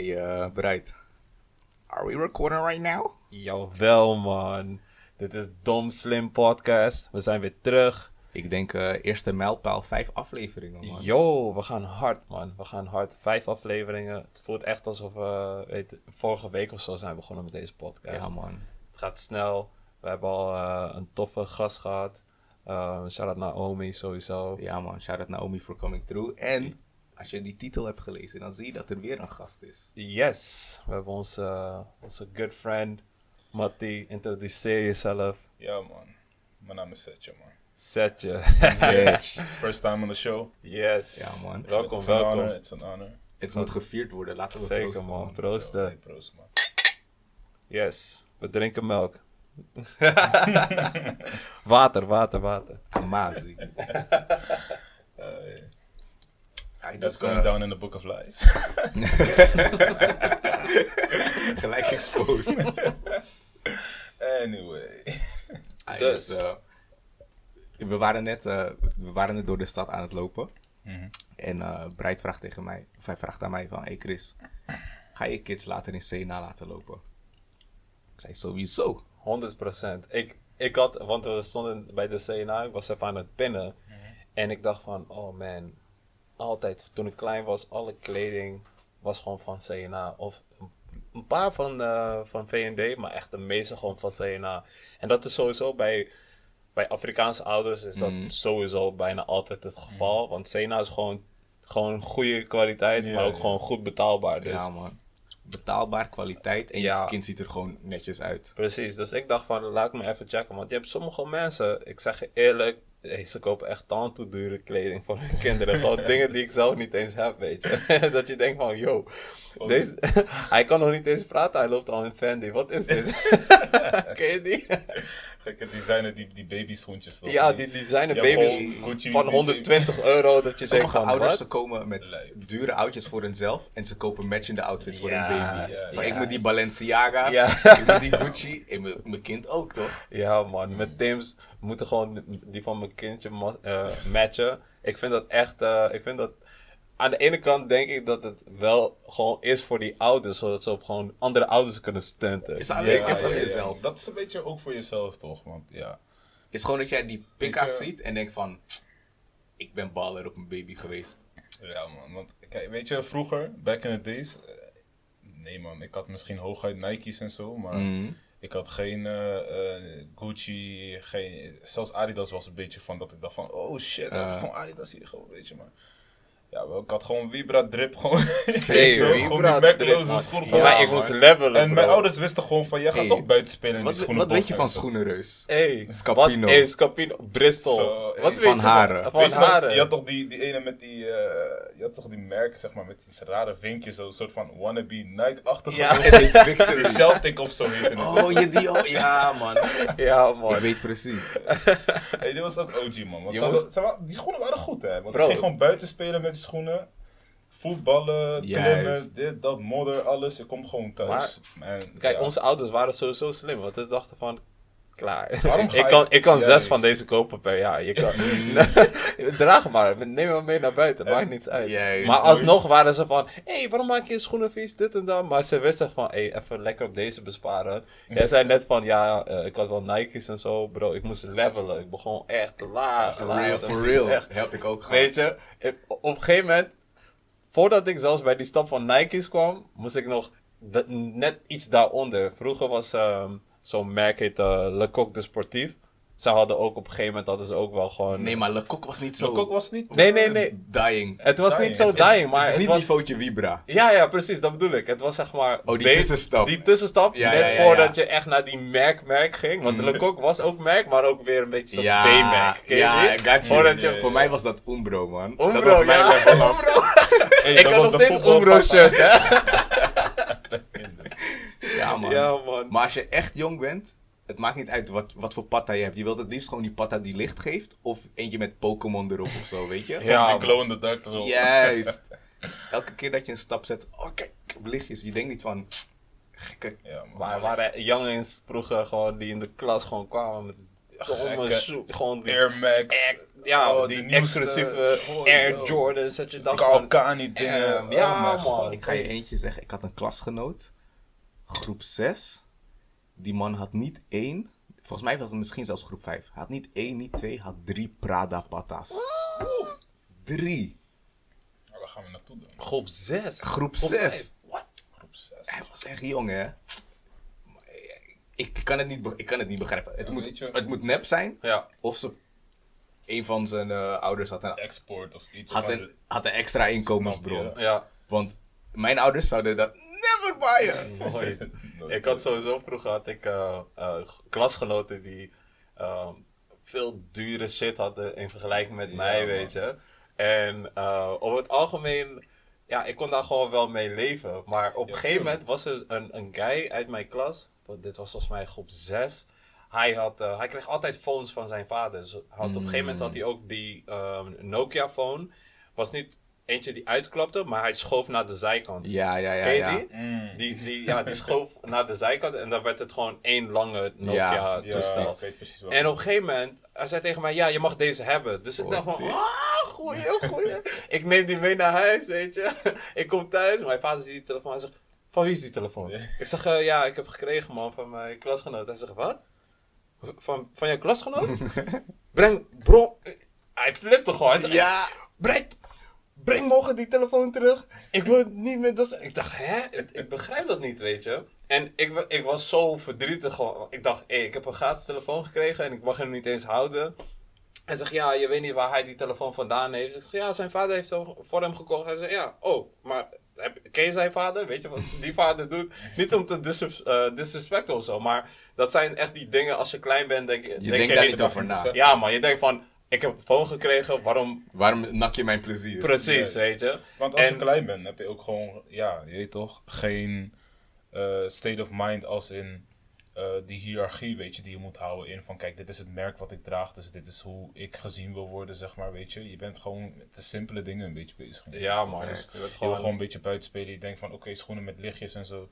Uh, bereid. Are we recording right now? Jawel, man. Dit is Dom Slim Podcast. We zijn weer terug. Ik denk uh, eerste mijlpaal, vijf afleveringen, man. Yo, we gaan hard, man. We gaan hard. Vijf afleveringen. Het voelt echt alsof we weet, vorige week of zo zijn begonnen met deze podcast. Ja, man. Het gaat snel. We hebben al uh, een toffe gast gehad. Uh, shout-out Naomi sowieso. Ja, man. Shout-out Naomi for coming through. En als je die titel hebt gelezen, dan zie je dat er weer een gast is. Yes. We hebben onze, onze good friend, Matti. Introduceer jezelf. Ja, man. Mijn naam is Setje, man. Setje. First time on the show. Yes. Ja, man. Welkom, It's welkom. An honor. It's an honor. Het moet gevierd worden, laten we Zeker, proosten, man. Proosten. Hey, man. Yes. We drinken melk. water, water, water. Amazi. Hey. Hij That's going uh, down in the book of lies. Gelijk exposed. anyway. Dus. is, uh, we, waren net, uh, we waren net door de stad aan het lopen. Mhm. En uh, Breit vraagt tegen mij, of hij vraagt aan mij van... Hey Chris, ga je kids later in CNA laten lopen? Ik zei sowieso. 100%. Ik, ik had, want we stonden bij de CNA, ik was even aan het pinnen. En ik dacht van, oh man, altijd toen ik klein was, alle kleding was gewoon van CNA. Of een- paar van, eh, van V&D, maar echt de meeste gewoon van CNA. En dat is sowieso bij, bij Afrikaanse ouders is dat Mm. sowieso bijna altijd het geval. Want CNA is gewoon, gewoon goede kwaliteit, Ja, maar ook ja. gewoon goed betaalbaar. Dus Ja man. Betaalbaar, kwaliteit en Ja. je kind ziet er gewoon netjes uit. Precies, dus ik dacht van laat me even checken. Want je hebt sommige mensen, ik zeg je eerlijk, hey, ze kopen echt tante dure kleding voor hun kinderen. Gewoon dingen die ik zelf niet eens heb, weet je. dat je denkt van, yo, deze, hij kan nog niet eens praten, hij loopt al in Fendi. Wat is dit? Ken je die? Gekke designer, die, die babyschoentjes toch? ja, die designer Ja, baby's Gucci, van die- 120 euro. Dat je Sommige van, ouders ze komen met dure oudjes voor hunzelf en ze kopen matchende outfits voor hun baby. Van, ik moet die Balenciaga's, Ja. ik moet die Gucci en mijn- mijn kind ook toch? Ja, man. Met Tim's moeten gewoon die van mijn kindje eh, matchen. Ik vind dat echt. eh, ik vind dat. Aan de ene kant denk ik dat het wel gewoon is voor die ouders, zodat ze op gewoon andere ouders kunnen stunten. Is alleen ja, voor ja, ja. jezelf? Dat is een beetje ook voor jezelf, toch? Want ja. is gewoon dat jij die je- ziet en denkt van... Ik ben baller op een baby geweest. Ja, man. Want, kijk, weet je, vroeger, back in the days... eh, nee, man. Ik had misschien hooguit Nike's en zo, maar... Mhm. Ik had geen eh, eh, Gucci, geen, zelfs Adidas was een beetje van dat ik dacht van, oh shit, Uh. gewoon Adidas hier gewoon, weet je maar. Ja, wel, ik had gewoon Vibra drip, gewoon, Hey, gewoon Vibra die drip, makkeloze man. schoen. Ja, gewoon. maar ik moest levelen. en mijn ouders wisten gewoon van, jij gaat Hey, toch buiten spelen in die schoenen. wat weet je van schoenenreus? Hey, Scapino. Wat, hey, Scapino. Bristol. Wat weet van je haren. Van, Weet je nog, haren. je had toch die, die ene met die, eh, je had toch die merk, zeg maar, met die rare vinkjes, zo'n soort van wannabe Nike-achtige. Ja. Die Celtic of zo heette het. Oh, je die... Oh, ja, man. Ja, man. Ik weet precies. Hey, dit was ook OG, man. Want die schoenen waren goed, hè. Want je ging gewoon buiten spelen met die schoenen. Voetballen, klimmen, dit, dat, modder, alles. Je komt gewoon thuis. En, Kijk, ja. onze ouders waren sowieso slim, want ze dachten van, klaar. Waarom ik, kan, ik kan zes van deze kopen per jaar. Je kan, draag maar, neem maar mee naar buiten, maakt niets uit. Juist. maar alsnog waren ze van, hé, hey, waarom maak je je schoenen vies, dit en dat. Maar ze wisten van, hé, hey, even lekker op deze besparen. Jij zei net van, ja, eh, ik had wel Nike's en zo, bro, ik moest levelen. Ik begon echt laag, laag. Real, for real. Echt, Heb ik ook gehad. Weet je, op een gegeven moment, voordat ik zelfs bij die stap van Nike's kwam, moest ik nog net iets daaronder. Vroeger was ehm, zo'n merk heette Le Coq de Sportief. Ze hadden ook op een gegeven moment hadden ze ook wel gewoon. Nee, maar Le Coq was niet zo... De kok was niet... Nee, nee, nee. Dying. Het was Dying. niet zo Het- dying, maar het is het niet was. niveautje Vibra. Ja, ja, precies, dat bedoel ik. Het was zeg maar. Oh, die tussenstap. Die tussenstap, Ja, net ja, ja, voordat ja. je echt naar die merk-merk ging. Want Mhm. Le Coq was ook merk, maar ook weer een beetje zo'n Ja, B-merk. Ja, got you. Voordat je. Voor mij was dat Umbro, man. dat Umbro, was mijn. Hey, Ik dat heb was nog steeds voetbalpapa. Umbro shirt, hè? Ja, man. Ja, man. Maar als je echt jong bent, het maakt niet uit wat, wat voor patta je hebt. Je wilt het liefst gewoon die patta die licht geeft. Of eentje met Pokémon erop of zo, weet je? Ja, Die man. glow in the dark zo. Juist. Elke keer dat je een stap zet, oh kijk, ik heb lichtjes. Je denkt niet van, gekke. Ja, man. Maar er waren jongens vroeger gewoon die in de klas gewoon kwamen met gekke. Gewoon die, Air Max. ja, oh, die, exclusieve Oh, Air. Jordans. Dat je dacht Carl van... Kani dingen. Ja, oh mijn man. god. Ik ga je eentje zeggen. Ik had een klasgenoot. Groep 6. Die man had niet één. Volgens mij was het misschien zelfs groep 5. Hij had niet één, niet twee. Had drie Prada patas. Drie. Oh, daar gaan we naartoe dan. Groep 6. Groep 6. Wat? Groep 6. Hij was echt jong, hè? Eh, Ik kan het niet, ik kan het niet begrijpen. Het, Ja, moet, het moet nep zijn. Ja. Of ze, een van zijn eh, ouders had een, Export of iets. had, of een, had een extra inkomensbron. Ja. Want mijn ouders zouden dat never buyen. Nooit. Ik had sowieso vroeger had ik eh, eh, klasgenoten die ehm, veel dure shit hadden in vergelijking met Ja, mij, man. weet je. En uh, over het algemeen, ja, ik kon daar gewoon wel mee leven. Maar op een gegeven moment was er een, een guy uit mijn klas, dit was volgens mij groep 6. Hij, had, eh, hij kreeg altijd phones van zijn vader. Dus had, Op een gegeven moment had hij ook die ehm, Nokia-phone. Was niet eentje die uitklapte, maar hij schoof naar de zijkant. Ja, ja, ja. Ken je ja. die? Mm. Die, die, ja, die schoof naar de zijkant en dan werd het gewoon één lange Ja, Nokia Ja, toestel. ik weet precies wat. En op een gegeven moment, hij zei tegen mij, ja, je mag deze hebben. Dus ik dacht van, ah, goeie, goeie. ik neem die mee naar huis, weet je. ik kom thuis, mijn vader ziet die telefoon. Hij zegt, van wie is die telefoon? Ik zeg, eh, ja, ik heb gekregen man, van mijn klasgenoot. Hij zegt, wat? Van, van jouw klasgenoot? Breng, bro, hij flipte gewoon. Hij zegt, Ja. breng, breng morgen die telefoon terug. Ik wil het niet meer. Dat ik dacht, hè? Ik, begrijp dat niet, weet je. En ik, ik was zo verdrietig. gewoon. Ik dacht, hé, ik heb een gratis telefoon gekregen en ik mag hem niet eens houden. Hij zegt, ja, je weet niet waar hij die telefoon vandaan heeft. Ik zeg, ja, zijn vader heeft hem voor hem gekocht. Hij zegt, ja, oh, maar ken je zijn vader? Weet je wat die vader doet? Niet om te eh, disrespecten of zo, maar dat zijn echt die dingen. Als je klein bent, denk, je Je denkt daar niet over na. Ja, maar je denkt van, ik heb een telefoon gekregen, waarom? Waarom nak je mijn plezier? Precies, weet je. Want als En- je klein bent, heb je ook gewoon, ja, je weet toch, geen eh, state of mind als in eh, die hiërarchie, weet je, die je moet houden in van, kijk, dit is het merk wat ik draag, dus dit is hoe ik gezien wil worden, zeg maar, weet je. Je bent gewoon met de simpele dingen een beetje bezig. Ja, man. Dus je wil gewoon- een beetje buiten spelen. Je denkt van, oké, schoenen met lichtjes en zo.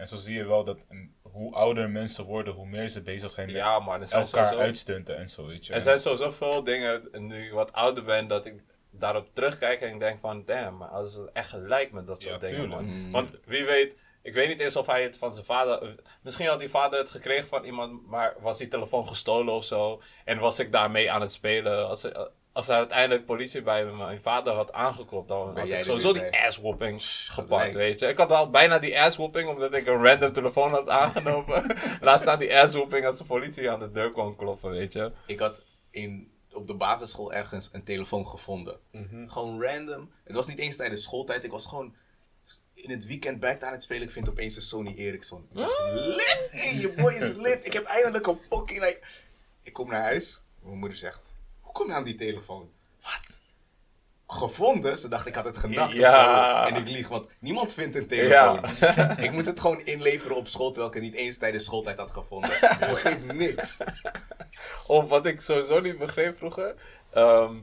En zo zie je wel dat mm, hoe ouder mensen worden, hoe meer ze bezig zijn met Ja, man. Zijn, elkaar sowieso, uitstunten en zo, weet je. er zijn sowieso veel dingen, nu ik wat ouder ben, dat ik daarop terugkijk en ik denk van, damn, maar als het echt gelijk met dat soort Ja, dingen, tuurlijk. man. Want wie weet, ik weet niet eens of hij het van zijn vader, misschien had die vader het gekregen van iemand, maar was die telefoon gestolen of zo. En was ik daarmee aan het spelen. Als, als er uiteindelijk politie bij mijn vader had aangeklopt, dan had ik sowieso die bij. asswhooping gepakt, weet je. Ik had al bijna die asswhooping, omdat ik een random telefoon had aangenomen. Laat staan die asswhooping als de politie aan de deur kwam kloppen, weet je. Ik had in, op de basisschool ergens een telefoon gevonden. Gewoon random. Het was niet eens tijdens schooltijd. Ik was gewoon in het weekend buiten aan het spelen. Ik vind opeens een Sony Ericsson. Ik dacht, lit! Hey, je boy is lit. Ik heb eindelijk een pokkie. Like. Ik kom naar huis. Mijn moeder zegt, hoe kom je aan die telefoon? Wat? Gevonden? Ze dacht ik had het genakt Ja. of zo. En ik lieg, want niemand vindt een telefoon. Ja. ik moest het gewoon inleveren op school, terwijl ik het niet eens tijdens schooltijd had gevonden. Ik begreep niks. Of wat ik sowieso niet begreep vroeger. ehm,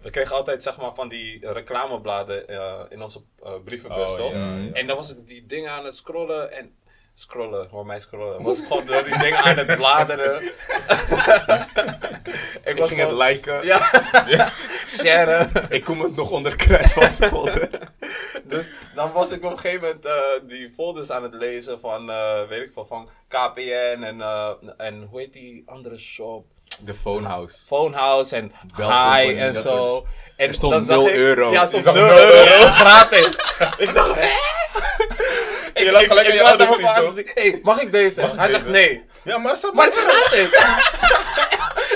we kregen altijd zeg maar van die reclamebladen eh, in onze eh, brievenbus, Oh, toch? ja, ja. En dan was ik die dingen aan het scrollen en... Scrollen, hoor mij scrollen. Was ik gewoon door die dingen aan het bladeren. ik Ik ging het liken. Ja, sharen. Ik kom het nog onder kruid van het folder. Dus dan was ik op een gegeven moment eh, die folders aan het lezen van, eh, weet ik veel, van KPN en, eh, en hoe heet die andere shop? De phonehouse. Phonehouse en Bell Hi Company, en zo. En Er stond dan zag 0 ik- euro. Ja, stond zag 0 0 euro. euro. Gratis. ik dacht, hè? Je ik, gelijk in je laat ouders zien, mag ik deze? Mag ik Hij deze? zegt nee. Ja, maar, staat Maar het is gratis.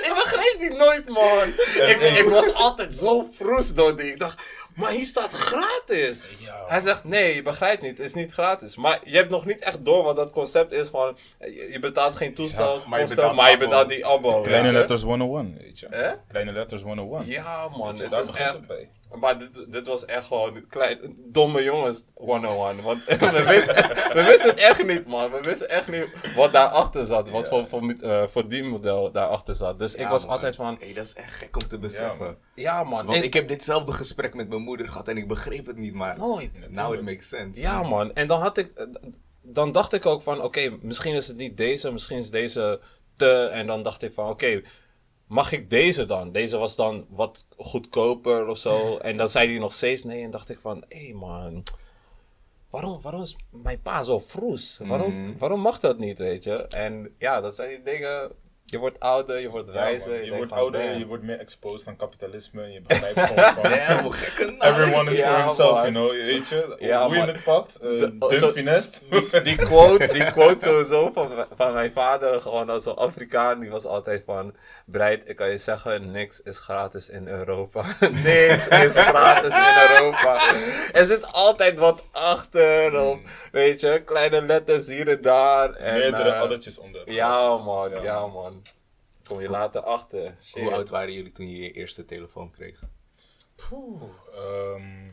ik begreep die nooit, man. Ik, ik was altijd zo vroes door die. Ik dacht, maar hier staat gratis. Ja. Hij zegt, nee, je begrijpt niet. Het is niet gratis. Maar je hebt nog niet echt door wat dat concept is van... Je, betaalt geen toestel, Ja, maar je betaalt maar je betaalt die abo. Kleine weet je. letters 101, weet je. Hè? Kleine letters 101. Ja, man. Daar Het is echt... bij. Maar dit, dit was echt gewoon klein, domme jongens 101. Want we wisten, we wisten het echt niet, man. We wisten echt niet wat daarachter zat. Wat voor, voor, eh, voor die model daarachter zat. Dus ik was man. altijd van... Hey, dat is echt gek om te beseffen. Ja, man. Want En- ik heb ditzelfde gesprek met mijn moeder gehad en ik begreep het niet, maar Nooit. now it makes sense. Ja, man. En dan had ik... Dan dacht ik ook van... Oké, misschien is het niet deze. Misschien is deze te. En dan dacht ik van, oké, mag ik deze dan? Deze was dan wat goedkoper of zo. En dan zei hij nog steeds nee. En dacht ik van, hé hey man, waarom, waarom is mijn pa zo vroes? Waarom, waarom mag dat niet, weet je? En ja, dat zijn die dingen... Je wordt ouder, je wordt wijzer. je wordt ouder, damn. je wordt meer exposed aan kapitalisme. Je begrijpt gewoon van... Damn, hoe gekke. Everyone is Ja, for himself, man. you know. Weet je, Ja, hoe je het pakt. eh De- zo- die quote, die quote sowieso van, van mijn vader, gewoon als een Afrikaan, die was altijd van, Breid, ik kan je zeggen, niks is gratis in Europa. niks is gratis in Europa. Er zit altijd wat achter, of, weet je, kleine letters hier en daar. En, Meerdere eh, addertjes onder het Ja man, ja, man. Kom je later achter. Shit. Hoe oud waren jullie toen je je eerste telefoon kreeg? Poeh, ehm,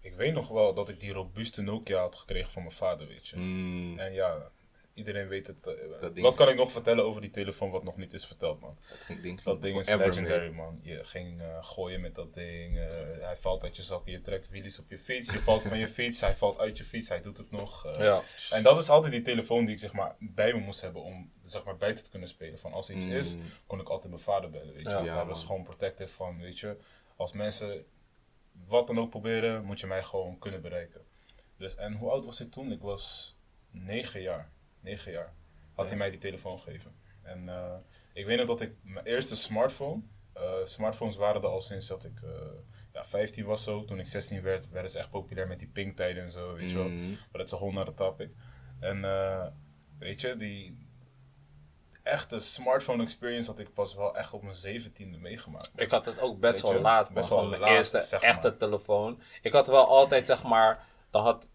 ik weet nog wel dat ik die robuuste Nokia had gekregen van mijn vader, weet je. Mm, En ja, iedereen weet het. eh, ding- wat kan ik nog vertellen over die telefoon wat nog niet is verteld, man? dat ding, Dat ding is legendary, mee. man. Je ging eh, gooien met dat ding. eh, hij valt uit je zak, je trekt wheelies op je fiets. Je valt van je fiets, hij valt uit je fiets, hij doet het nog. Ja. En dat is altijd die telefoon die ik zeg maar bij me moest hebben om zeg maar buiten te kunnen spelen. Van als iets Mm. is, kon ik altijd mijn vader bellen, weet je. Ja. Hij was gewoon protective van, weet je. Als mensen wat dan ook proberen, moet je mij gewoon kunnen bereiken. Dus, en hoe oud was ik toen? Ik was negen jaar. Negen jaar had hij mij die telefoon gegeven. En eh, ik weet nog dat ik mijn eerste smartphone. eh, smartphones waren er al sinds dat ik eh, ja, 15 was zo. Toen ik 16 werd, werden ze echt populair met die pinktijden en zo, weet je wel. Mm. Maar dat is een whole nother topic. En weet je, die echte smartphone experience had ik pas wel echt op mijn 17e meegemaakt. Ik had het ook best Weet wel je, laat, best best wel mijn laat, eerste zeg echte telefoon. Ik had wel altijd, zeg maar, dan had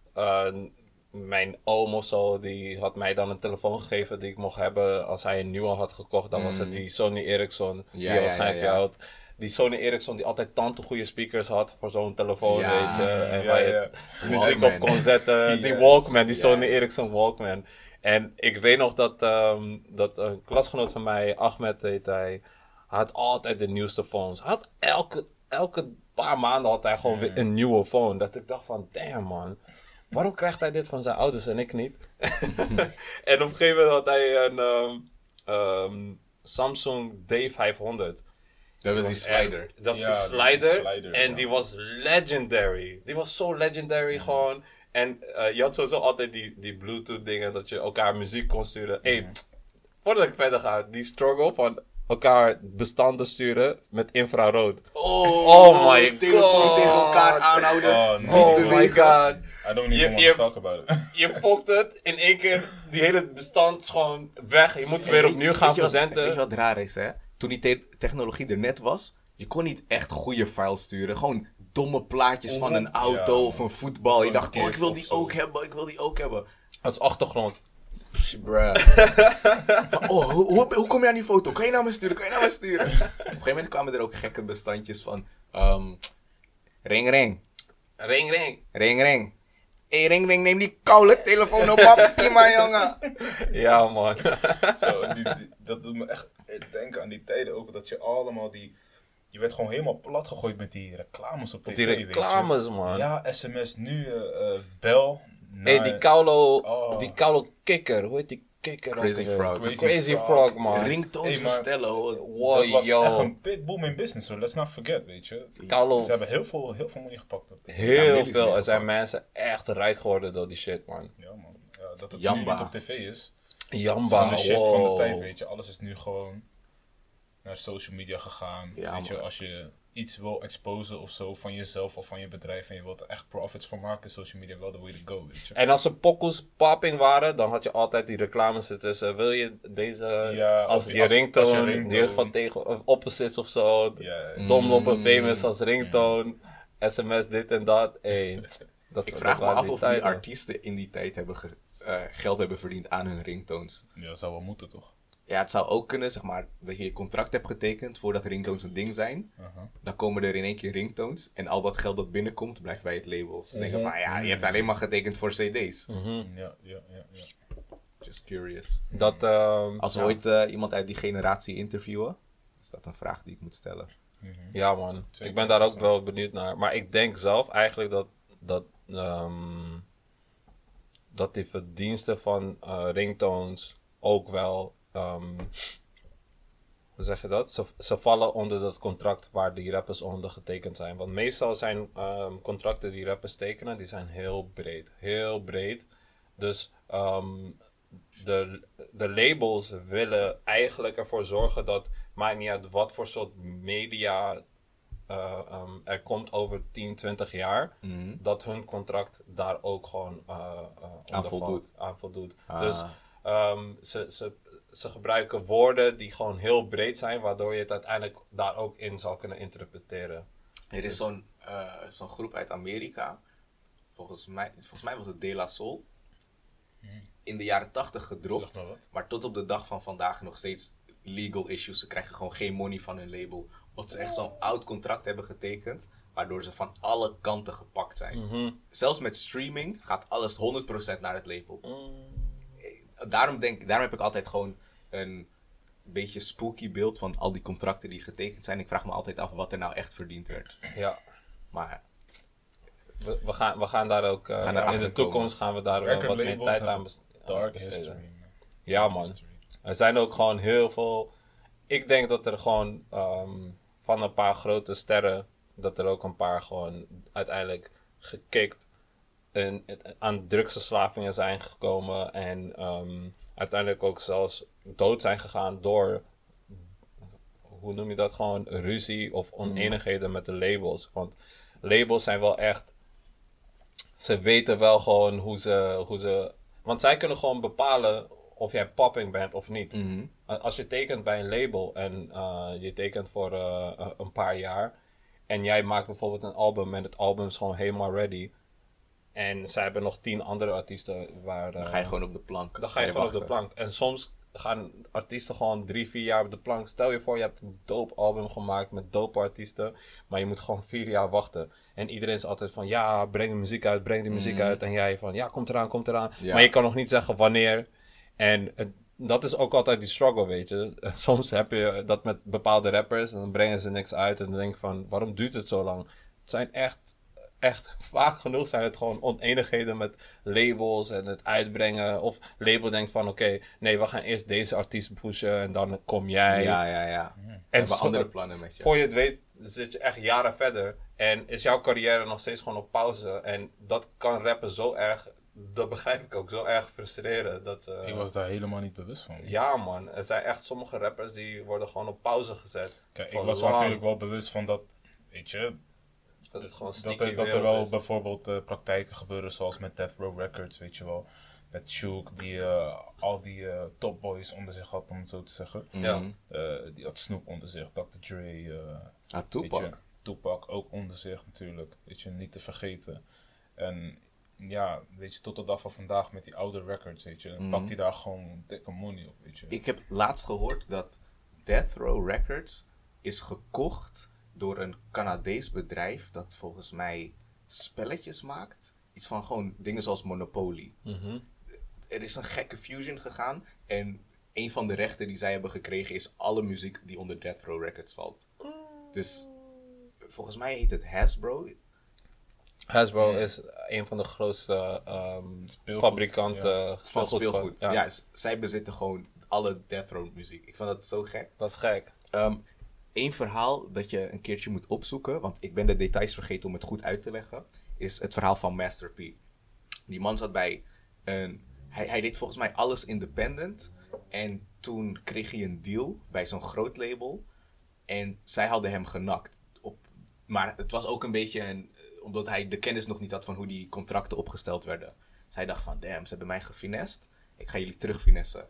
mijn oom of zo, die had mij dan een telefoon gegeven die ik mocht hebben. Als hij een nieuwe had gekocht, dan was het die Sony Ericsson, die. Ja, je ja, waarschijnlijk ja. Die Sony Ericsson die altijd tante goede speakers had voor zo'n telefoon, Ja, weet je. En waar je muziek op kon zetten. Die Walkman, die Sony yes. Ericsson Walkman. En ik weet nog dat, ehm, dat een klasgenoot van mij, Ahmed heet hij, had altijd de nieuwste phones. Had elke, elke paar maanden had hij gewoon weer een nieuwe phone. Dat ik dacht van, damn man, waarom krijgt hij dit van zijn ouders en ik niet? en op een gegeven moment had hij een ehm, ehm, Samsung D500. Dat was die slider. dat is die slider. en die was legendary. Die was zo legendary gewoon. En eh, je had sowieso altijd die, die Bluetooth dingen dat je elkaar muziek kon sturen. Hey, voordat ik verder ga, die struggle van elkaar bestanden sturen met infrarood. Oh, Oh my telefoon God. tegen elkaar aanhouden. Oh, nee. Oh my god. I don't even Je- want to talk about it. Je fokt het in één keer, die hele bestand is gewoon weg. Je moet het weer opnieuw gaan weet je wat- verzenden. Weet je wat raar is, hè? Toen die te- technologie er net was, je kon niet echt goede files sturen. Gewoon domme plaatjes van een auto Ja. of een voetbal. Je dacht, oh, ik wil die ook hebben, ik wil die ook hebben. Als achtergrond. Bruh. Van, oh, hoe, hoe, hoe kom je aan die foto? Kan je naar me sturen? Kan je naar me sturen? Op een gegeven moment kwamen er ook gekke bestandjes van... ehm, ring, ring. Ring, ring. Ring, ring. Hé, hey, ring, ring, neem die koude telefoon op, papi, man, jongen. Ja, man. Zo, die, die- dat doet me echt denken aan die tijden ook. Dat je allemaal die... Je werd gewoon helemaal plat gegooid met die reclames op tv, Die reclames, man. Ja, sms nu, eh, eh, bel. Hey, naar- die Kaulo, Oh. die Kaulo kikker, hoe heet die kikker? Crazy? Frog. Crazy, Crazy Frog, Frog. man. Ringtones Hey, bestellen, hoor. Wow, dat was yo. echt een big booming business, hoor. Let's not forget, weet je. Kaulo, Ze hebben heel veel, heel veel money gepakt. heel veel. Er zijn mensen echt rijk geworden door die shit, man. Ja, man. Ja, dat het Jamba. nu niet op tv is. Jamba, gewoon de shit van de tijd, weet je. Alles is nu gewoon naar social media gegaan. Ja, weet je, man. als je iets wil exposen of zo van jezelf of van je bedrijf en je wilt er echt profits van maken, social media wel the way to go, weet je. En als er pokoes popping waren, dan had je altijd die reclames ertussen. Wil je deze Ja, als, je als- ringtone, als je ringtone. van tegen of opposites of zo. Ja, Domloppen famous als ringtone, sms dit en dat. Hey, dat, Ik vraag dat me af of die artiesten in die tijd hebben ge- eh, geld hebben verdiend aan hun ringtones. ja, dat zou wel moeten, toch? Ja, het zou ook kunnen, zeg maar, dat je je contract hebt getekend voordat ringtones een ding zijn. Dan komen er in één keer ringtones en al dat geld dat binnenkomt blijft bij het label. Ze denken van, ja, je hebt alleen maar getekend voor cd's. Mhm. Ja, ja, ja, ja. Just curious. Dat, ehm, Als we ja. ooit eh, iemand uit die generatie interviewen, is dat een vraag die ik moet stellen. Ja, man. Zeker, ik ben daar ook 100%. wel benieuwd naar. Maar ik denk zelf eigenlijk dat, dat, ehm, dat die verdiensten van eh, ringtones ook wel ehm, hoe zeg je dat? Ze, ze vallen onder dat contract waar die rappers onder getekend zijn. Want meestal zijn ehm, contracten die rappers tekenen, die zijn heel breed. Heel breed. Dus ehm, de, de labels willen eigenlijk ervoor zorgen dat, maakt niet uit wat voor soort media eh, er komt over 10, 20 jaar, dat hun contract daar ook gewoon voldoet. valt, aan voldoet. Ah. Dus ze, ze, ze gebruiken woorden die gewoon heel breed zijn, waardoor je het uiteindelijk daar ook in zal kunnen interpreteren. Er is zo'n eh, zo'n groep uit Amerika. Volgens mij, volgens mij was het De La Soul. In de jaren 80 gedropt. Maar tot op de dag van vandaag nog steeds legal issues. Ze krijgen gewoon geen money van hun label. Omdat ze echt zo'n oud contract hebben getekend. Waardoor ze van alle kanten gepakt zijn. Zelfs met streaming gaat alles 100% naar het label. Eh, Daarom, denk, daarom heb ik altijd gewoon een beetje spooky beeld van al die contracten die getekend zijn. Ik vraag me altijd af wat er nou echt verdiend werd. Ja. Maar We, we, gaan, we gaan daar ook, eh, Gaan in de toekomst gaan we daar wel Record wat meer tijd aan best- Dark besteden. history. Ja, man. History. Er zijn ook gewoon heel veel. Ik denk dat er gewoon ehm, van een paar grote sterren, dat er ook een paar gewoon uiteindelijk gekikt aan drugsverslavingen zijn gekomen en ehm, uiteindelijk ook zelfs dood zijn gegaan door, hoe noem je dat, gewoon ruzie of oneenigheden met de labels. Want labels zijn wel echt ze weten wel gewoon hoe ze, hoe ze. Want zij kunnen gewoon bepalen of jij popping bent of niet. Mhm. A- Als je tekent bij een label en eh, je tekent voor eh, een paar jaar. En jij maakt bijvoorbeeld een album en het album is gewoon helemaal ready. En zij hebben nog tien andere artiesten waar. dan eh, ga je gewoon op de plank. dan ga je gewoon op de plank. En soms gaan artiesten gewoon drie, vier jaar op de plank. Stel je voor, je hebt een dope album gemaakt met dope artiesten. Maar je moet gewoon vier jaar wachten. En iedereen is altijd van, ja, breng de muziek uit, breng de muziek uit. En jij van, ja, komt eraan, komt eraan. Ja. Maar je kan nog niet zeggen wanneer. En het- dat is ook altijd die struggle, weet je. Soms heb je dat met bepaalde rappers en dan brengen ze niks uit. En dan denk ik van, waarom duurt het zo lang? Het zijn echt echt vaak genoeg zijn het gewoon oneenigheden met labels en het uitbrengen. Of label denkt van oké, nee, we gaan eerst deze artiest pushen en dan kom jij. Ja, ja, ja. En hebben zo- andere plannen met je. Voor je het weet zit je echt jaren verder en is jouw carrière nog steeds gewoon op pauze. En dat kan rappen zo erg, dat begrijp ik ook, zo erg frustreren. Dat, eh, Ik was daar helemaal niet bewust van. Ja man, er zijn echt sommige rappers die worden gewoon op pauze gezet. Kijk, ik was lang. natuurlijk wel bewust van dat, weet je, Dat het gewoon dat er, dat er wel is. bijvoorbeeld eh, praktijken gebeuren zoals met Death Row Records, weet je wel. Met Shook, die eh, al die eh, topboys onder zich had, om het zo te zeggen. Ja. Mhm. Eh, die had Snoop onder zich, Dr. Dre, eh, Ah, Tupac. je, Tupac ook onder zich natuurlijk, weet je, niet te vergeten. En ja, weet je, tot de dag van vandaag met die oude records, weet je, pakt hij daar gewoon dikke money op, weet je. Ik heb laatst gehoord dat Death Row Records is gekocht door een Canadees bedrijf dat volgens mij spelletjes maakt. Iets van gewoon dingen zoals Monopoly. Mhm. Er is een gekke fusion gegaan en een van de rechten die zij hebben gekregen is alle muziek die onder Death Row Records valt. Dus volgens mij heet het Hasbro. Hasbro is een van de grootste ehm, Speelgoed, fabrikanten Van speelgoed. Ja, zij bezitten gewoon alle Death Row muziek. Ik vond dat zo gek. dat is gek. Eén Ehm, verhaal dat je een keertje moet opzoeken, want ik ben de details vergeten om het goed uit te leggen, is het verhaal van Master P. Die man zat bij een. Hij, hij deed volgens mij alles independent. En toen kreeg hij een deal bij zo'n groot label. En zij hadden hem genakt. Op, maar het was ook een beetje omdat hij de kennis nog niet had van hoe die contracten opgesteld werden. Hij dacht van, damn, ze hebben mij gefinest. Ik ga jullie terugfinessen.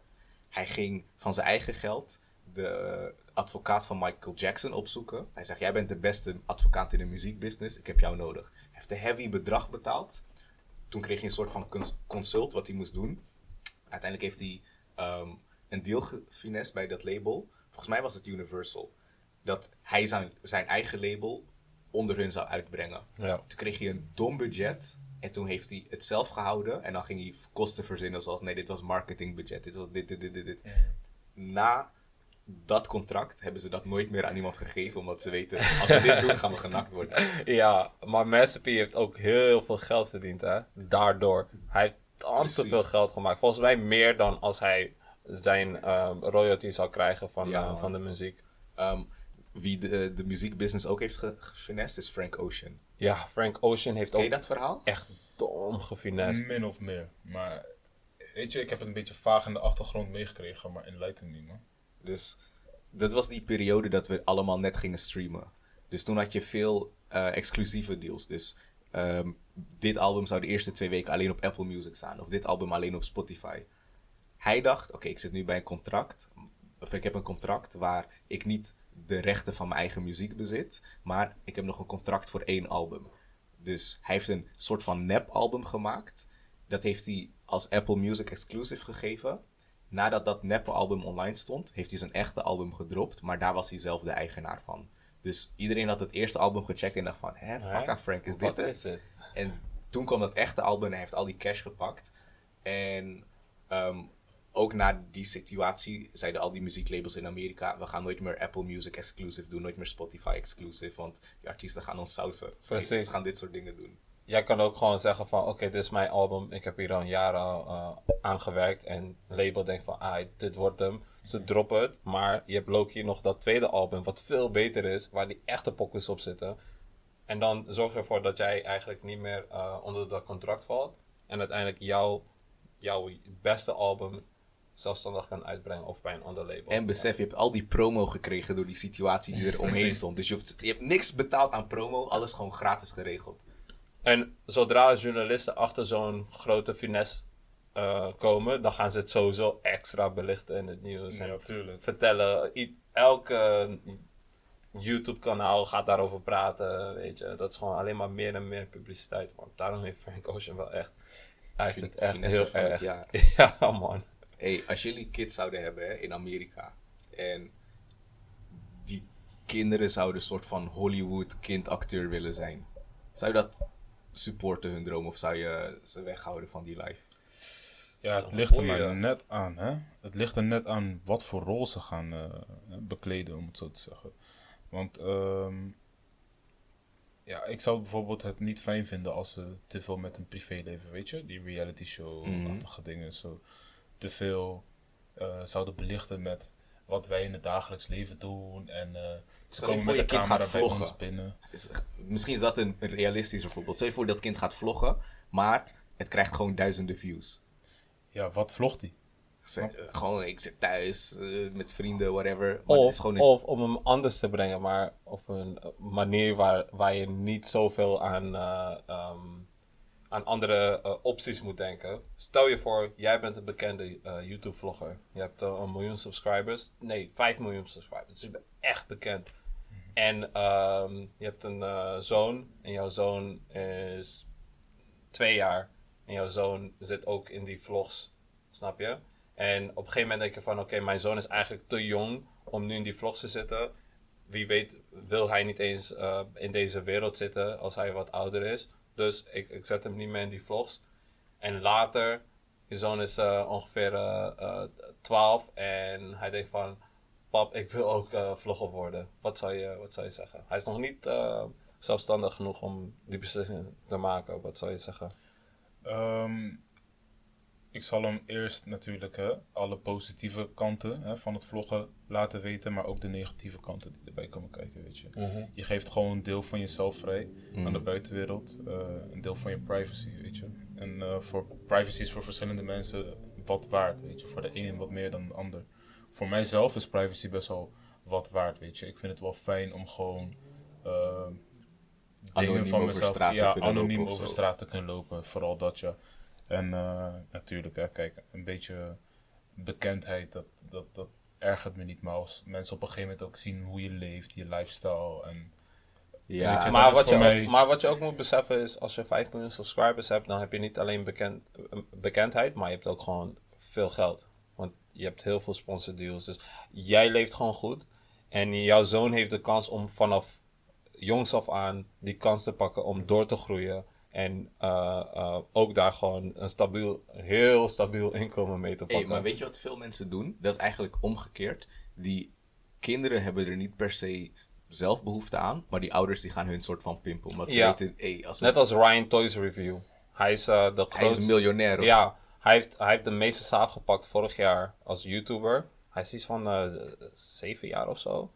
Hij ging van zijn eigen geld de advocaat van Michael Jackson opzoeken. Hij zegt, jij bent de beste advocaat in de muziekbusiness. Ik heb jou nodig. Hij heeft een heavy bedrag betaald. Toen kreeg hij een soort van cons- consult wat hij moest doen. Uiteindelijk heeft hij ehm, een deal gefinest bij dat label. Volgens mij was het Universal. Dat hij zijn, zijn eigen label onder hun zou uitbrengen. Ja. Toen kreeg hij een dom budget. En toen heeft hij het zelf gehouden. En dan ging hij kosten verzinnen zoals... Nee, dit was marketingbudget. Dit was dit, dit, dit, dit, dit. Na dat contract hebben ze dat nooit meer aan iemand gegeven. Omdat ze weten, als we dit doen, gaan we genakt worden. Ja, maar Master P heeft ook heel veel geld verdiend, hè. Daardoor. Hij heeft te Precies. veel geld gemaakt. Volgens mij meer dan als hij zijn ehm, royalty zou krijgen van, Ja, eh, van de muziek. Ehm, wie de, de muziekbusiness ook heeft ge- gefinest is Frank Ocean. Ja, Frank Ocean heeft Ken ook je dat verhaal? echt dom gefinest. Min of meer. Maar weet je, ik heb het een beetje vaag in de achtergrond meegekregen, maar enlighten me man. Dus dat was die periode dat we allemaal net gingen streamen. Dus toen had je veel eh, exclusieve deals. Dus ehm, dit album zou de eerste twee weken alleen op Apple Music staan. Of dit album alleen op Spotify. Hij dacht, oké, ik zit nu bij een contract. Of ik heb een contract waar ik niet de rechten van mijn eigen muziek bezit. Maar ik heb nog een contract voor één album. Dus hij heeft een soort van nep-album gemaakt. Dat heeft hij als Apple Music exclusive gegeven. Nadat dat neppe album online stond, heeft hij zijn echte album gedropt. Maar daar was hij zelf de eigenaar van. Dus iedereen had het eerste album gecheckt en dacht van... Hè, fucka Frank, is dit het? is het? En toen kwam dat echte album en hij heeft al die cash gepakt. En ehm, ook na die situatie zeiden al die muzieklabels in Amerika... we gaan nooit meer Apple Music exclusive doen, nooit meer Spotify exclusive... want die artiesten gaan ons sausen. Sorry. We gaan dit soort dingen doen. Jij kan ook gewoon zeggen van, oké, dit is mijn album. Ik heb hier al jaren uh, aan gewerkt. En label denkt van, ah, dit wordt hem. Ze droppen het. Maar je hebt Loki nog dat tweede album, wat veel beter is. Waar die echte pockets op zitten. En dan zorg je ervoor dat jij eigenlijk niet meer uh, onder dat contract valt. En uiteindelijk jouw, jouw beste album zelfstandig kan uitbrengen of bij een ander label. En besef, je hebt al die promo gekregen door die situatie die er omheen stond. Dus je, hoeft, je hebt niks betaald aan promo, alles gewoon gratis geregeld. En zodra journalisten achter zo'n grote finesse uh, komen, dan gaan ze het sowieso extra belichten in het nieuws. Ja, en tuurlijk. vertellen. Elke YouTube-kanaal gaat daarover praten. Weet je, dat is gewoon alleen maar meer en meer publiciteit. Want daarom heeft Frank Ocean wel echt. Hij heeft het echt heel erg. Ja, man. hey, als jullie kids zouden hebben hè, in Amerika en die kinderen zouden een soort van Hollywood kindacteur willen zijn, zou je dat supporten hun droom of zou je ze weghouden van die life? Ja, het ligt er maar net aan, hè. Het ligt er net aan wat voor rol ze gaan eh, bekleden, om het zo te zeggen. Want, ehm, ja, ik zou bijvoorbeeld het niet fijn vinden als ze te veel met een privéleven, weet je? Die reality show-achtige dingen, zo te veel eh, zouden belichten met wat wij in het dagelijks leven doen. En eh ze komen voor met de camera bij ons binnen. Is- misschien is dat een, een realistischer voorbeeld. Stel je voor dat kind gaat vloggen, maar het krijgt gewoon duizenden views. Ja, wat vlogt die? Ze- eh, gewoon, ik zit thuis eh, met vrienden, whatever. Maar het is Of, gewoon een- of om hem anders te brengen, maar op een manier waar, waar je niet zoveel aan, eh, ehm, aan andere eh, opties moet denken. Stel je voor, jij bent een bekende eh, YouTube-vlogger. Je hebt eh, een miljoen subscribers. Nee, 5 miljoen subscribers. Dus je bent echt bekend. En ehm, je hebt een zoon. En jouw zoon is twee jaar. En jouw zoon zit ook in die vlogs. Snap je? En op een gegeven moment denk je van... Oké, mijn zoon is eigenlijk te jong om nu in die vlogs te zitten. Wie weet wil hij niet eens in deze wereld zitten als hij wat ouder is. Dus ik, ik zet hem niet meer in die vlogs. En later, je zoon is eh, ongeveer eh, eh, 12 en hij denkt van... Pap, ik wil ook eh, vlogger worden. Wat zou, je, wat zou je zeggen? Hij is nog niet eh, zelfstandig genoeg om die beslissing te maken. Wat zou je zeggen? Ehm, ik zal hem eerst natuurlijk hè, alle positieve kanten hè, van het vloggen laten weten, maar ook de negatieve kanten die erbij komen kijken, weet je. Je geeft gewoon een deel van jezelf vrij aan de buitenwereld, eh, een deel van je privacy, weet je. En eh, voor privacy is voor verschillende mensen wat waard, weet je. Voor de ene wat meer dan de ander. Voor mijzelf is privacy best wel wat waard, weet je. Ik vind het wel fijn om gewoon Anoniem over straat te ja, anoniem over straat te kunnen lopen. Vooral dat ja. En eh, natuurlijk, hè, kijk, een beetje bekendheid, dat, dat, dat ergert me niet. Maar als mensen op een gegeven moment ook zien hoe je leeft, je lifestyle. En ja, je, maar, wat je voor ook, mij- maar wat je ook moet beseffen is, als je 5 miljoen subscribers hebt, dan heb je niet alleen bekend, eh, bekendheid, maar je hebt ook gewoon veel geld. Want je hebt heel veel sponsordeals. Dus jij leeft gewoon goed. En jouw zoon heeft de kans om vanaf jongs af aan die kans te pakken om door te groeien. En eh, eh, ook daar gewoon een stabiel, heel stabiel inkomen mee te Hey, pakken. maar weet je wat veel mensen doen? Dat is eigenlijk omgekeerd. Die kinderen hebben er niet per se zelf behoefte aan, maar die ouders die gaan hun soort van pimpen. Omdat ze Ja. weten, hey, als we- Net als Ryan Toys Review. Hij is eh, de hij is grootste... een miljonair. Ja, Hij heeft, hij heeft de meeste zaal gepakt vorig jaar als YouTuber. Hij is iets van zeven jaar of zo.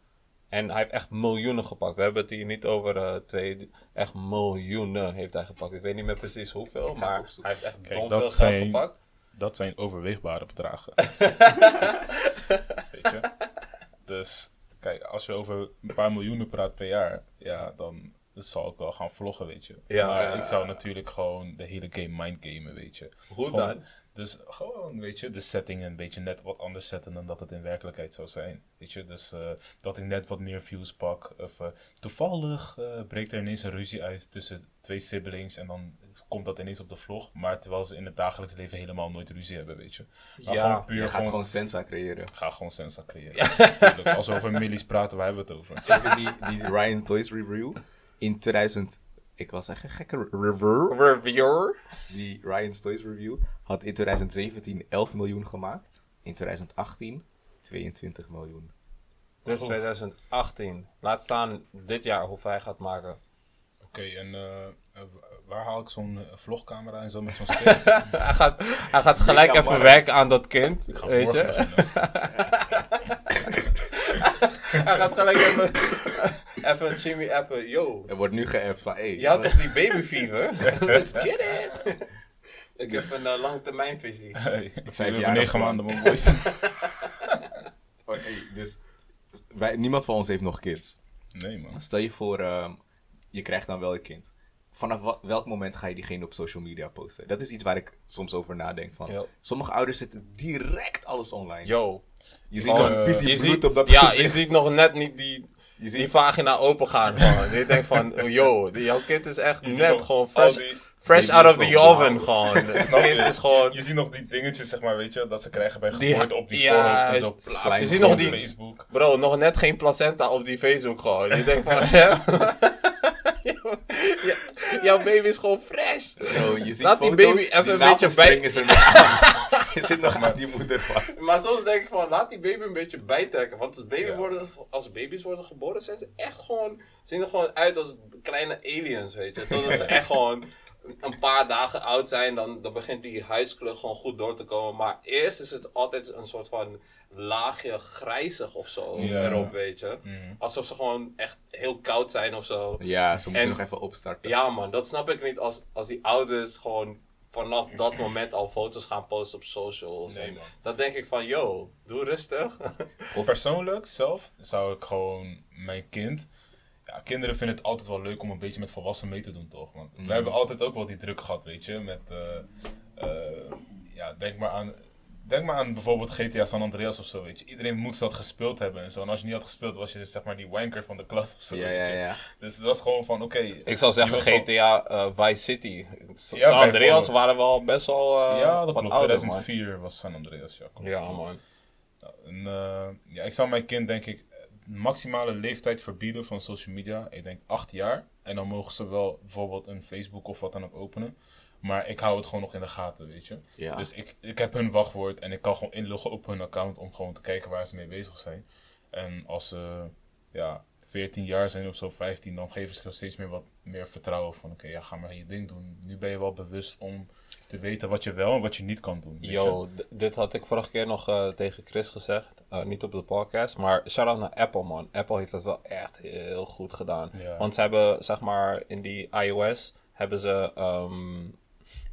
En hij heeft echt miljoenen gepakt. We hebben het hier niet over eh, twee. Echt miljoenen heeft hij gepakt. Ik weet niet meer precies hoeveel, maar hij heeft echt Kijk, dom veel zijn- geld gepakt. Dat zijn overweegbare bedragen. Weet je? Dus, kijk, als je over een paar miljoenen praat per jaar, ja, dan zal ik wel gaan vloggen, weet je. Ja, maar ja, ik ja. zou natuurlijk gewoon de hele game mindgamen, weet je. Hoe Gewoon- dan? Dus gewoon, weet je, de setting een beetje net wat anders zetten dan dat het in werkelijkheid zou zijn. Weet je, dus eh, dat ik net wat meer views pak. Of eh, toevallig eh, breekt er ineens een ruzie uit tussen twee siblings en dan komt dat ineens op de vlog. Maar terwijl ze in het dagelijks leven helemaal nooit ruzie hebben, weet je. Maar Ja, gewoon puur Je gaat gewoon, gewoon sensa creëren. ga gewoon sensa creëren. Tuurlijk, Als we over millies praten, waar hebben we het over? Even die, die Ryan Toys review. In 2000, ik was echt een gekke review. Reviewer. Die Ryan's Toys review had in 2017 11 miljoen gemaakt. In 2018 22 miljoen. Is 2018. Laat staan dit jaar hoeveel hij gaat maken. Oké, en eh, eh, waar haal ik zo'n eh, vlogcamera en zo met zo'n stick? hij, gaat, hij gaat gelijk even werken aan dat kind. Ik ga weet je? hij gaat gelijk even, even Jimmy appen. Yo, Er wordt nu geappt van, hey, je had toch die baby fever? Let's get it. Ik heb een uh, lange termijn visie. Hey, ik jaar over negen maanden, mijn boys. oh, hey, dus, dus wij, niemand van ons heeft nog kids. Nee, man. Stel je voor, ehm, je krijgt dan wel een kind. Vanaf welk moment ga je diegene op social media posten? Dat is iets waar ik soms over nadenk. Van. Sommige ouders zetten direct alles online. Yo. Je ziet nog een pissie Je bloed ziet, op dat ja, gezicht. je ziet nog net niet die, Je die ziet vagina open gaan. Gewoon. Je denkt van, oh, yo, die- jouw kind is echt net gewoon fresh, die- fresh out of the oven. Gewoon. Het kind je? is gewoon... Je ziet nog die dingetjes, zeg maar, weet je, dat ze krijgen bij geboorte op die ja, voorhoofd en juist. zo. Je ziet nog die- Facebook. Bro, nog net geen placenta op die Facebook gewoon. Je denkt van, hè? Ja, jouw baby is gewoon fresh. Bro, je ziet Laat die foto's, baby even een beetje bij- is er je zit nog aan die moeder vast. Maar soms denk ik van, laat die baby een beetje bijtrekken. Want als, baby Ja. worden, als baby's worden geboren, zijn ze echt gewoon, zien er gewoon uit als kleine aliens, weet je. Totdat ze echt gewoon een paar dagen oud zijn, dan, dan begint die huidskleur gewoon goed door te komen. Maar eerst is het altijd een soort van laagje grijzig of zo Ja. erop, weet je. Mhm. Alsof ze gewoon echt heel koud zijn of zo. Ja, ze moeten En- nog even opstarten. Ja man, dat snap ik niet als, als die ouders gewoon vanaf dat moment al foto's gaan posten op socials. Nee, man. dan denk ik van, yo, doe rustig. Persoonlijk zelf zou ik gewoon mijn kind. Ja, kinderen vinden het altijd wel leuk om een beetje met volwassenen mee te doen, toch? Want we hebben altijd ook wel die druk gehad, weet je. Met, eh, eh, ja, denk maar aan. Denk maar aan bijvoorbeeld GTA San Andreas of zo, weet je. Iedereen moet dat gespeeld hebben en zo. En als je niet had gespeeld, was je zeg maar die wanker van de klas of zo, Ja, weet je. ja. Dus het was gewoon van, oké. Ik zou zeggen GTA eh, Vice City. San Andreas waren wel best wel ja, dat klopt. ouder, 2004 was San Andreas, ja. klopt, Ja, man. En, eh, ja, ik zou mijn kind denk ik maximale leeftijd verbieden van social media. Ik denk acht jaar. En dan mogen ze wel bijvoorbeeld een Facebook of wat dan ook openen. Maar ik hou het gewoon nog in de gaten, weet je. Ja. Dus ik, ik heb hun wachtwoord en ik kan gewoon inloggen op hun account om gewoon te kijken waar ze mee bezig zijn. En als ze ja, 14 jaar zijn of zo, 15, dan geven ze steeds meer wat meer vertrouwen van oké, ja, ga maar je ding doen. Nu ben je wel bewust om te weten wat je wel en wat je niet kan doen. Yo, dit had ik vorige keer nog eh, tegen Chris gezegd. Eh, niet op de podcast, maar shout-out naar Apple, man. Apple heeft dat wel echt heel goed gedaan. Ja. Want ze hebben, zeg maar, in die iOS hebben ze... ehm,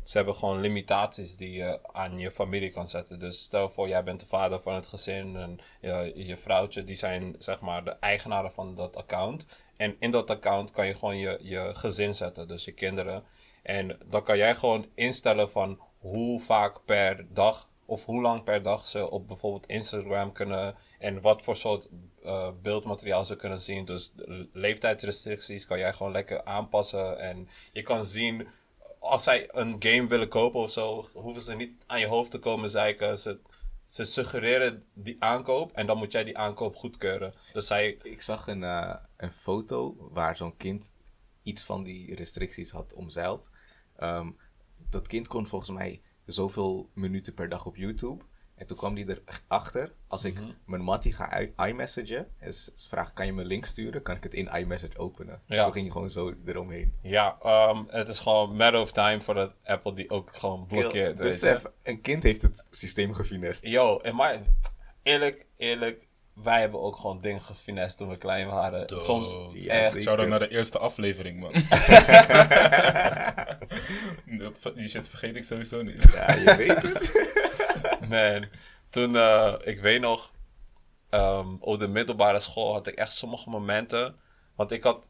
ze hebben gewoon limitaties die je aan je familie kan zetten. Dus stel voor, jij bent de vader van het gezin en je, je vrouwtje, die zijn zeg maar de eigenaren van dat account. En in dat account kan je gewoon je, je gezin zetten, dus je kinderen. En dan kan jij gewoon instellen van hoe vaak per dag of hoe lang per dag ze op bijvoorbeeld Instagram kunnen en wat voor soort eh, beeldmateriaal ze kunnen zien. Dus leeftijdsrestricties kan jij gewoon lekker aanpassen en je kan zien als zij een game willen kopen of zo, hoeven ze niet aan je hoofd te komen zeiken. Ze, ze suggereren die aankoop en dan moet jij die aankoop goedkeuren. Dus zij, Ik zag een, eh, een foto waar zo'n kind iets van die restricties had omzeild. Ehm, dat kind kon volgens mij zoveel minuten per dag op YouTube. En toen kwam hij erachter, als ik mijn mattie ga i- iMessagen, en ze vraagt, kan je me een link sturen? Kan ik het in iMessage openen? Dus toen ging je gewoon zo eromheen. Ja, ehm, het is gewoon matter of time voordat Apple die ook gewoon blokkeert. Besef, een kind heeft het systeem gefinest. Yo, en maar eerlijk, eerlijk, wij hebben ook gewoon dingen gefinest toen we klein waren. Dood. Soms Ja, echt. zeker. Shout out naar de eerste aflevering, man. Dat- Die shit vergeet ik sowieso niet. Ja, je weet het. Man, toen, eh, ik weet nog, ehm, op de middelbare school had ik echt sommige momenten. Want ik had,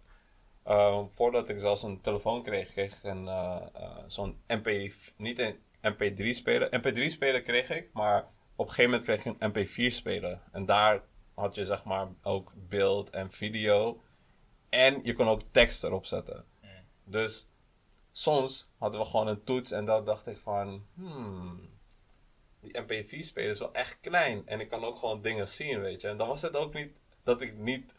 ehm, voordat ik zelfs een telefoon kreeg, kreeg ik een, eh, eh, zo'n MP, niet een MP3-speler. MP3-speler kreeg ik, maar op een gegeven moment kreeg ik een MP4-speler. En daar had je zeg maar ook beeld en video. En je kon ook tekst erop zetten. Dus soms hadden we gewoon een toets en dan dacht ik van, hmm, die MP4-speler is wel echt klein. En ik kan ook gewoon dingen zien, weet je. En dan was het ook niet dat ik niet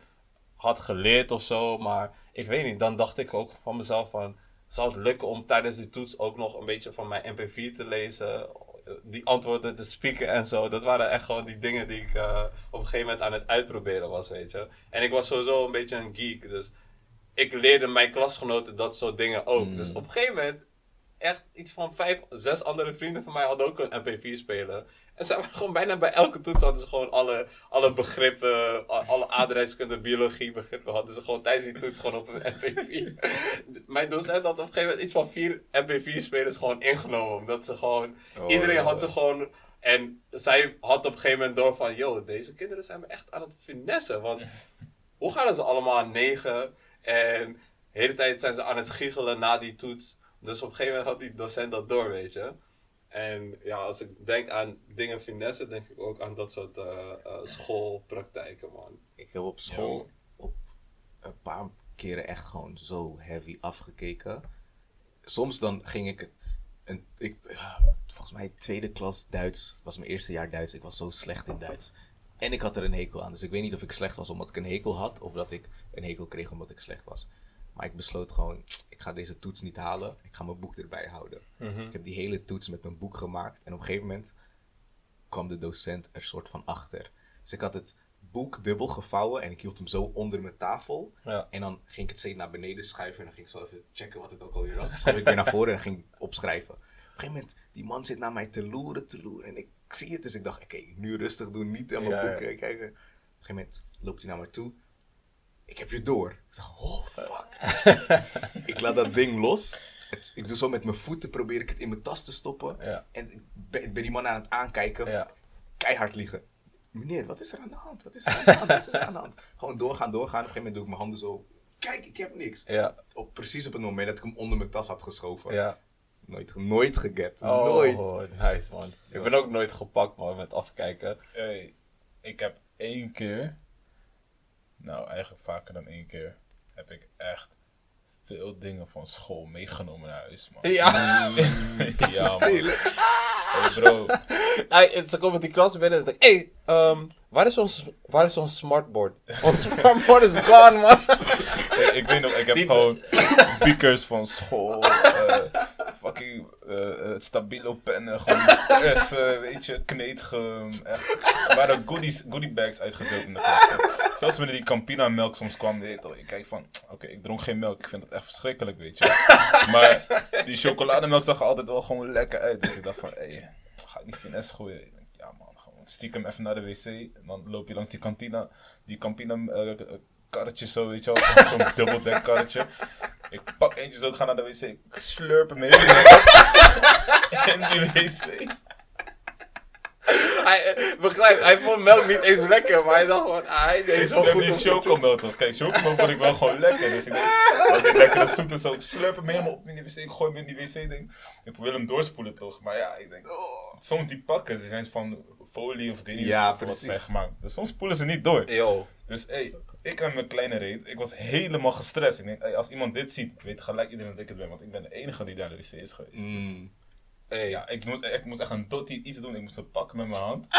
had geleerd of zo. Maar ik weet niet, dan dacht ik ook van mezelf van... Zou het lukken om tijdens die toets ook nog een beetje van mijn MP4 te lezen? Die antwoorden te spieken en zo. Dat waren echt gewoon die dingen die ik eh, op een gegeven moment aan het uitproberen was, weet je. En ik was sowieso een beetje een geek, dus... Ik leerde mijn klasgenoten dat soort dingen ook. Dus op een gegeven moment echt iets van vijf, zes andere vrienden van mij hadden ook een MP4-speler. En ze waren gewoon bijna bij elke toets hadden ze gewoon alle, alle begrippen, alle aardrijkskunde, biologie begrippen, hadden ze gewoon tijdens die toets gewoon op een MP4. Mijn docent had op een gegeven moment iets van vier MP4-spelers gewoon ingenomen, omdat ze gewoon, Oh, iedereen had ze gewoon, en zij had op een gegeven moment door van, yo, deze kinderen zijn me echt aan het finessen, want hoe gaan ze allemaal negen? En de hele tijd zijn ze aan het giechelen na die toets. Dus op een gegeven moment had die docent dat door, weet je. En ja, als ik denk aan dingen finesse, denk ik ook aan dat soort eh, schoolpraktijken, man. Ik heb op school op een paar keren echt gewoon zo heavy afgekeken. Soms dan ging ik. Een, ik, volgens mij tweede klas Duits was mijn eerste jaar Duits. Ik was zo slecht in Duits. En ik had er een hekel aan. Dus ik weet niet of ik slecht was omdat ik een hekel had. Of dat ik een hekel kreeg omdat ik slecht was. Maar ik besloot gewoon, ik ga deze toets niet halen. Ik ga mijn boek erbij houden. Ik heb die hele toets met mijn boek gemaakt. En op een gegeven moment kwam de docent er soort van achter. Dus ik had het boek dubbel gevouwen en ik hield hem zo onder mijn tafel. Ja. En dan ging ik het steeds naar beneden schuiven en dan ging ik zo even checken wat het ook alweer was. Dus schoof ik weer naar voren en ging opschrijven. Op een gegeven moment, die man zit naar mij te loeren, te loeren. En ik zie het, dus ik dacht, oké, nu rustig doen, niet aan mijn Ja, boek ja. kijken. Op een gegeven moment loopt hij naar me toe. Ik heb je door. Ik dacht, oh fuck. ik laat dat ding los. Het- ik doe zo met mijn voeten, probeer ik het in mijn tas te stoppen. Ja. En ik ben, die man aan het aankijken. Ja. Keihard liegen. Meneer, wat is er aan de hand? Wat is er aan de hand? Wat is er aan de hand? Gewoon doorgaan, doorgaan. Op een gegeven moment doe ik mijn handen zo. Kijk, ik heb niks. Ja, Op, precies op het moment dat ik hem onder mijn tas had geschoven. ja. Nooit, nooit geget. Oh, nooit. nice, man. Ik ben ook nooit gepakt, man, met afkijken. Hey, ik heb één keer, nou eigenlijk vaker dan één keer, heb ik echt veel dingen van school meegenomen naar huis, man. Ja. Stelen. Hey, bro, Hij, ze komen met die klas binnen en denk ik, hey, ehm, waar, is ons, waar is ons smartboard? Ons smartboard is gone, man. Hey, ik weet nog, ik heb Die- gewoon speakers van school, eh, fucking eh, eh, stabilo pennen, gewoon vers, eh, weet je, kneedgum, echt. Er waren goodies, goodie bags uitgedeeld in de klas. Zelfs wanneer die Campina melk soms kwam, weet je ik kijk van, oké, ik dronk geen melk, ik vind het echt verschrikkelijk, weet je. Maar die chocolademelk zag er altijd wel gewoon lekker uit, dus ik dacht van, hé, hey, ga ik die finesse gooien? Ik ja man, gewoon stiekem even naar de wc, en dan loop je langs die kantina, die Campina karretje zo, weet je wel, zo'n dubbeldeck karretje. Ik pak eentje zo, ik ga naar de wc, ik slurp hem even in die wc. Hij, eh, begrijp, hij vond melk niet eens lekker, maar hij dacht gewoon, ah, hij deed Ik zo goed. die om- chocomelk toch. Kijk, chocomelk vond ik wel gewoon lekker. Dus ik denk, dat is lekkere zoet en zo. Ik slurp hem helemaal op in die wc. Ik gooi hem in die wc. Denk, ik wil hem doorspoelen toch. Maar ja, ik denk, oh, soms die pakken, die zijn van folie of ik weet niet Ja, wat precies. ze zijn gemaakt. Dus soms spoelen ze niet door. Yo, Dus hey, ik en mijn kleine reet, ik was helemaal gestrest. Ik denk, als iemand dit ziet, weet gelijk iedereen dat ik het ben. Want ik ben de enige die naar de wc is geweest. Dus, Mm. ja, ik moest, ik moest echt een dotie iets doen. Ik moest hem pakken met mijn hand.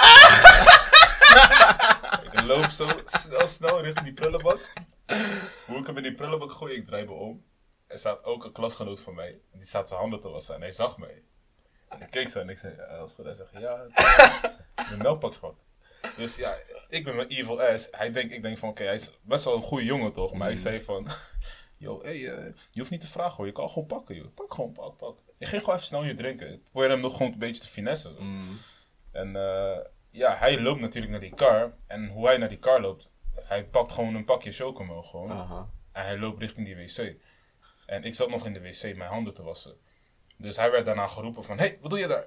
ik loop zo snel, snel richting die prullenbak. Hoe ik hem in die prullenbak gooi, ik draai me om. Er staat ook een klasgenoot van mij. Die staat zijn handen te wassen en hij zag mij. En ik keek zo en ik zei, ja, dat is goed. Hij zegt, ja. Mijn melkpak. Dus ja, ik ben mijn evil ass. Hij denkt, ik denk van, oké, hij is best wel een goede jongen toch? Maar ik zei van, yo, hey, eh, je hoeft niet te vragen hoor, je kan gewoon pakken joh. Pak gewoon, pak, pak. Ik ging gewoon even snel je drinken. Ik probeerde hem nog gewoon een beetje te finessen. Zo. En eh, ja, hij loopt natuurlijk naar die car. En hoe hij naar die car loopt, hij pakt gewoon een pakje chocomel gewoon. En hij loopt richting die wc. En ik zat nog in de wc mijn handen te wassen. Dus hij werd daarna geroepen van, hé, hey, wat doe je daar?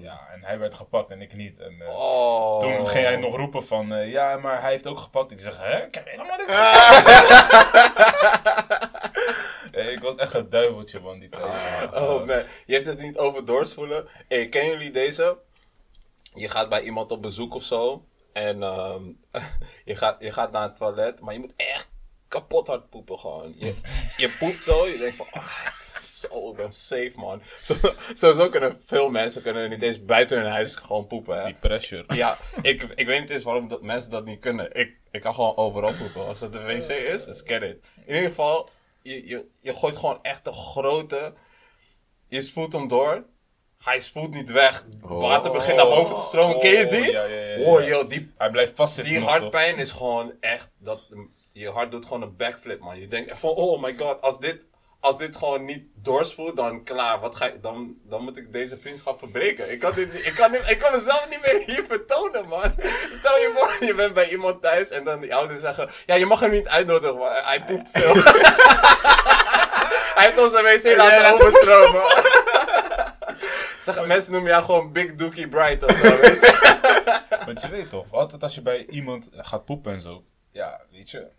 Ja, en hij werd gepakt en ik niet. En eh, Oh. toen ging hij nog roepen van, eh, ja, maar hij heeft ook gepakt. Ik zeg, hè, ik heb helemaal niks ik was echt een duiveltje man die tijd. Oh man, je hebt het niet over doorspoelen. Hey, kennen jullie deze? Je gaat bij iemand op bezoek of zo. En ehm, je, gaat, je gaat naar het toilet, maar je moet echt kapot hard poepen gewoon. Je, je poept zo, je denkt van, ah, het is zo, ik ben safe man. Zo, sowieso kunnen veel mensen kunnen niet eens buiten hun huis gewoon poepen. Hè? Die pressure. Ja, ik, ik weet niet eens waarom dat mensen dat niet kunnen. Ik, ik kan gewoon overal poepen. Als het een wc is, is get it. In ieder geval, je, je, je gooit gewoon echt een grote... Je spoelt hem door. Hij spoelt niet weg. Water begint naar boven te stromen. Ken je die? Oh, ja, ja, ja, ja. Oh, joh, die, Hij blijft vastzitten die hartpijn is gewoon echt... Dat, je hart doet gewoon een backflip, man. Je denkt echt van, oh my god, als dit, als dit gewoon niet doorspoelt, dan klaar. Wat ga ik, dan, dan moet ik deze vriendschap verbreken. Ik kan, dit, ik, kan ik kan mezelf niet meer hier vertonen, man. Stel je voor, je bent bij iemand thuis en dan die ouders zeggen... Ja, je mag hem niet uitnodigen, hij poept veel. hij heeft onze wc laten overstromen. Zeg, mensen noemen jou gewoon Big Dookie Bright of zo, weet je? Want je weet toch, altijd als je bij iemand gaat poepen en zo, ja, weet je,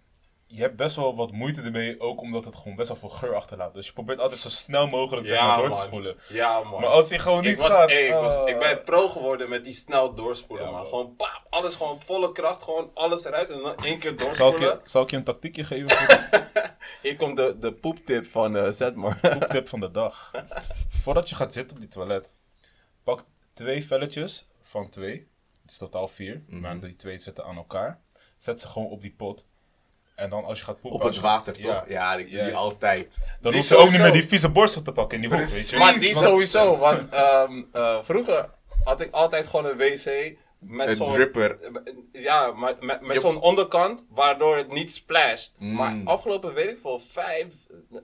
je hebt best wel wat moeite ermee, ook omdat het gewoon best wel veel geur achterlaat. Dus je probeert altijd zo snel mogelijk zeg maar, door te spoelen. Ja, man. Maar als hij gewoon niet ik was, gaat, ik, was, ah. ik ben pro geworden met die snel doorspoelen, Ja, man. man. Gewoon pap, alles gewoon volle kracht, gewoon alles eruit en dan één keer Zal ik, doorspoelen. je, zal ik je een tactiekje geven Hier komt de, de poeptip van eh Zetmar. poeptip van de dag? Voordat je gaat zitten op die toilet, pak twee velletjes van twee, dus totaal vier, Mhm. maar die twee zitten aan elkaar. Zet ze gewoon op die pot. En dan als je gaat poepen... Op het water, toch? Ja, ik doe die Juist. altijd. Dan Die hoef je ook niet meer die vieze borstel te pakken in die hoek, weet je. maar die sowieso, want ehm, eh, vroeger had ik altijd gewoon een wc met Een zo'n... dripper. Ja, maar met, met zo'n onderkant waardoor het niet splasht. Mm. Maar afgelopen, weet ik veel, vijf,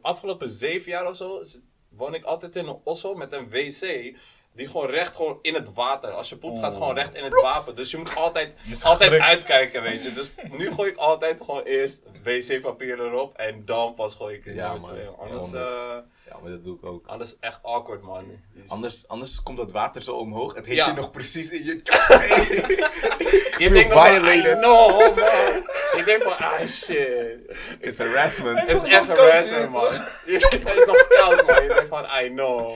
afgelopen zeven jaar of zo, woon ik altijd in een osso met een wc. Die gewoon recht gewoon in het water. Als je poept, gaat gewoon recht in het water. Dus je moet altijd, altijd uitkijken, weet je. Dus nu gooi ik altijd gewoon eerst wc-papier erop. En dan pas gooi ik in Ja, man. Anders, Ja, eh, Ja, maar dat doe ik ook. anders is echt awkward, man. Anders, anders komt dat water zo omhoog. Het heet Ja. je nog precies in je... Je denkt nog van, know, man. Ik denk van, ah shit. It's harassment. Het is nog echt harassment, man. Het is nog koud, man. Je denkt van, I know.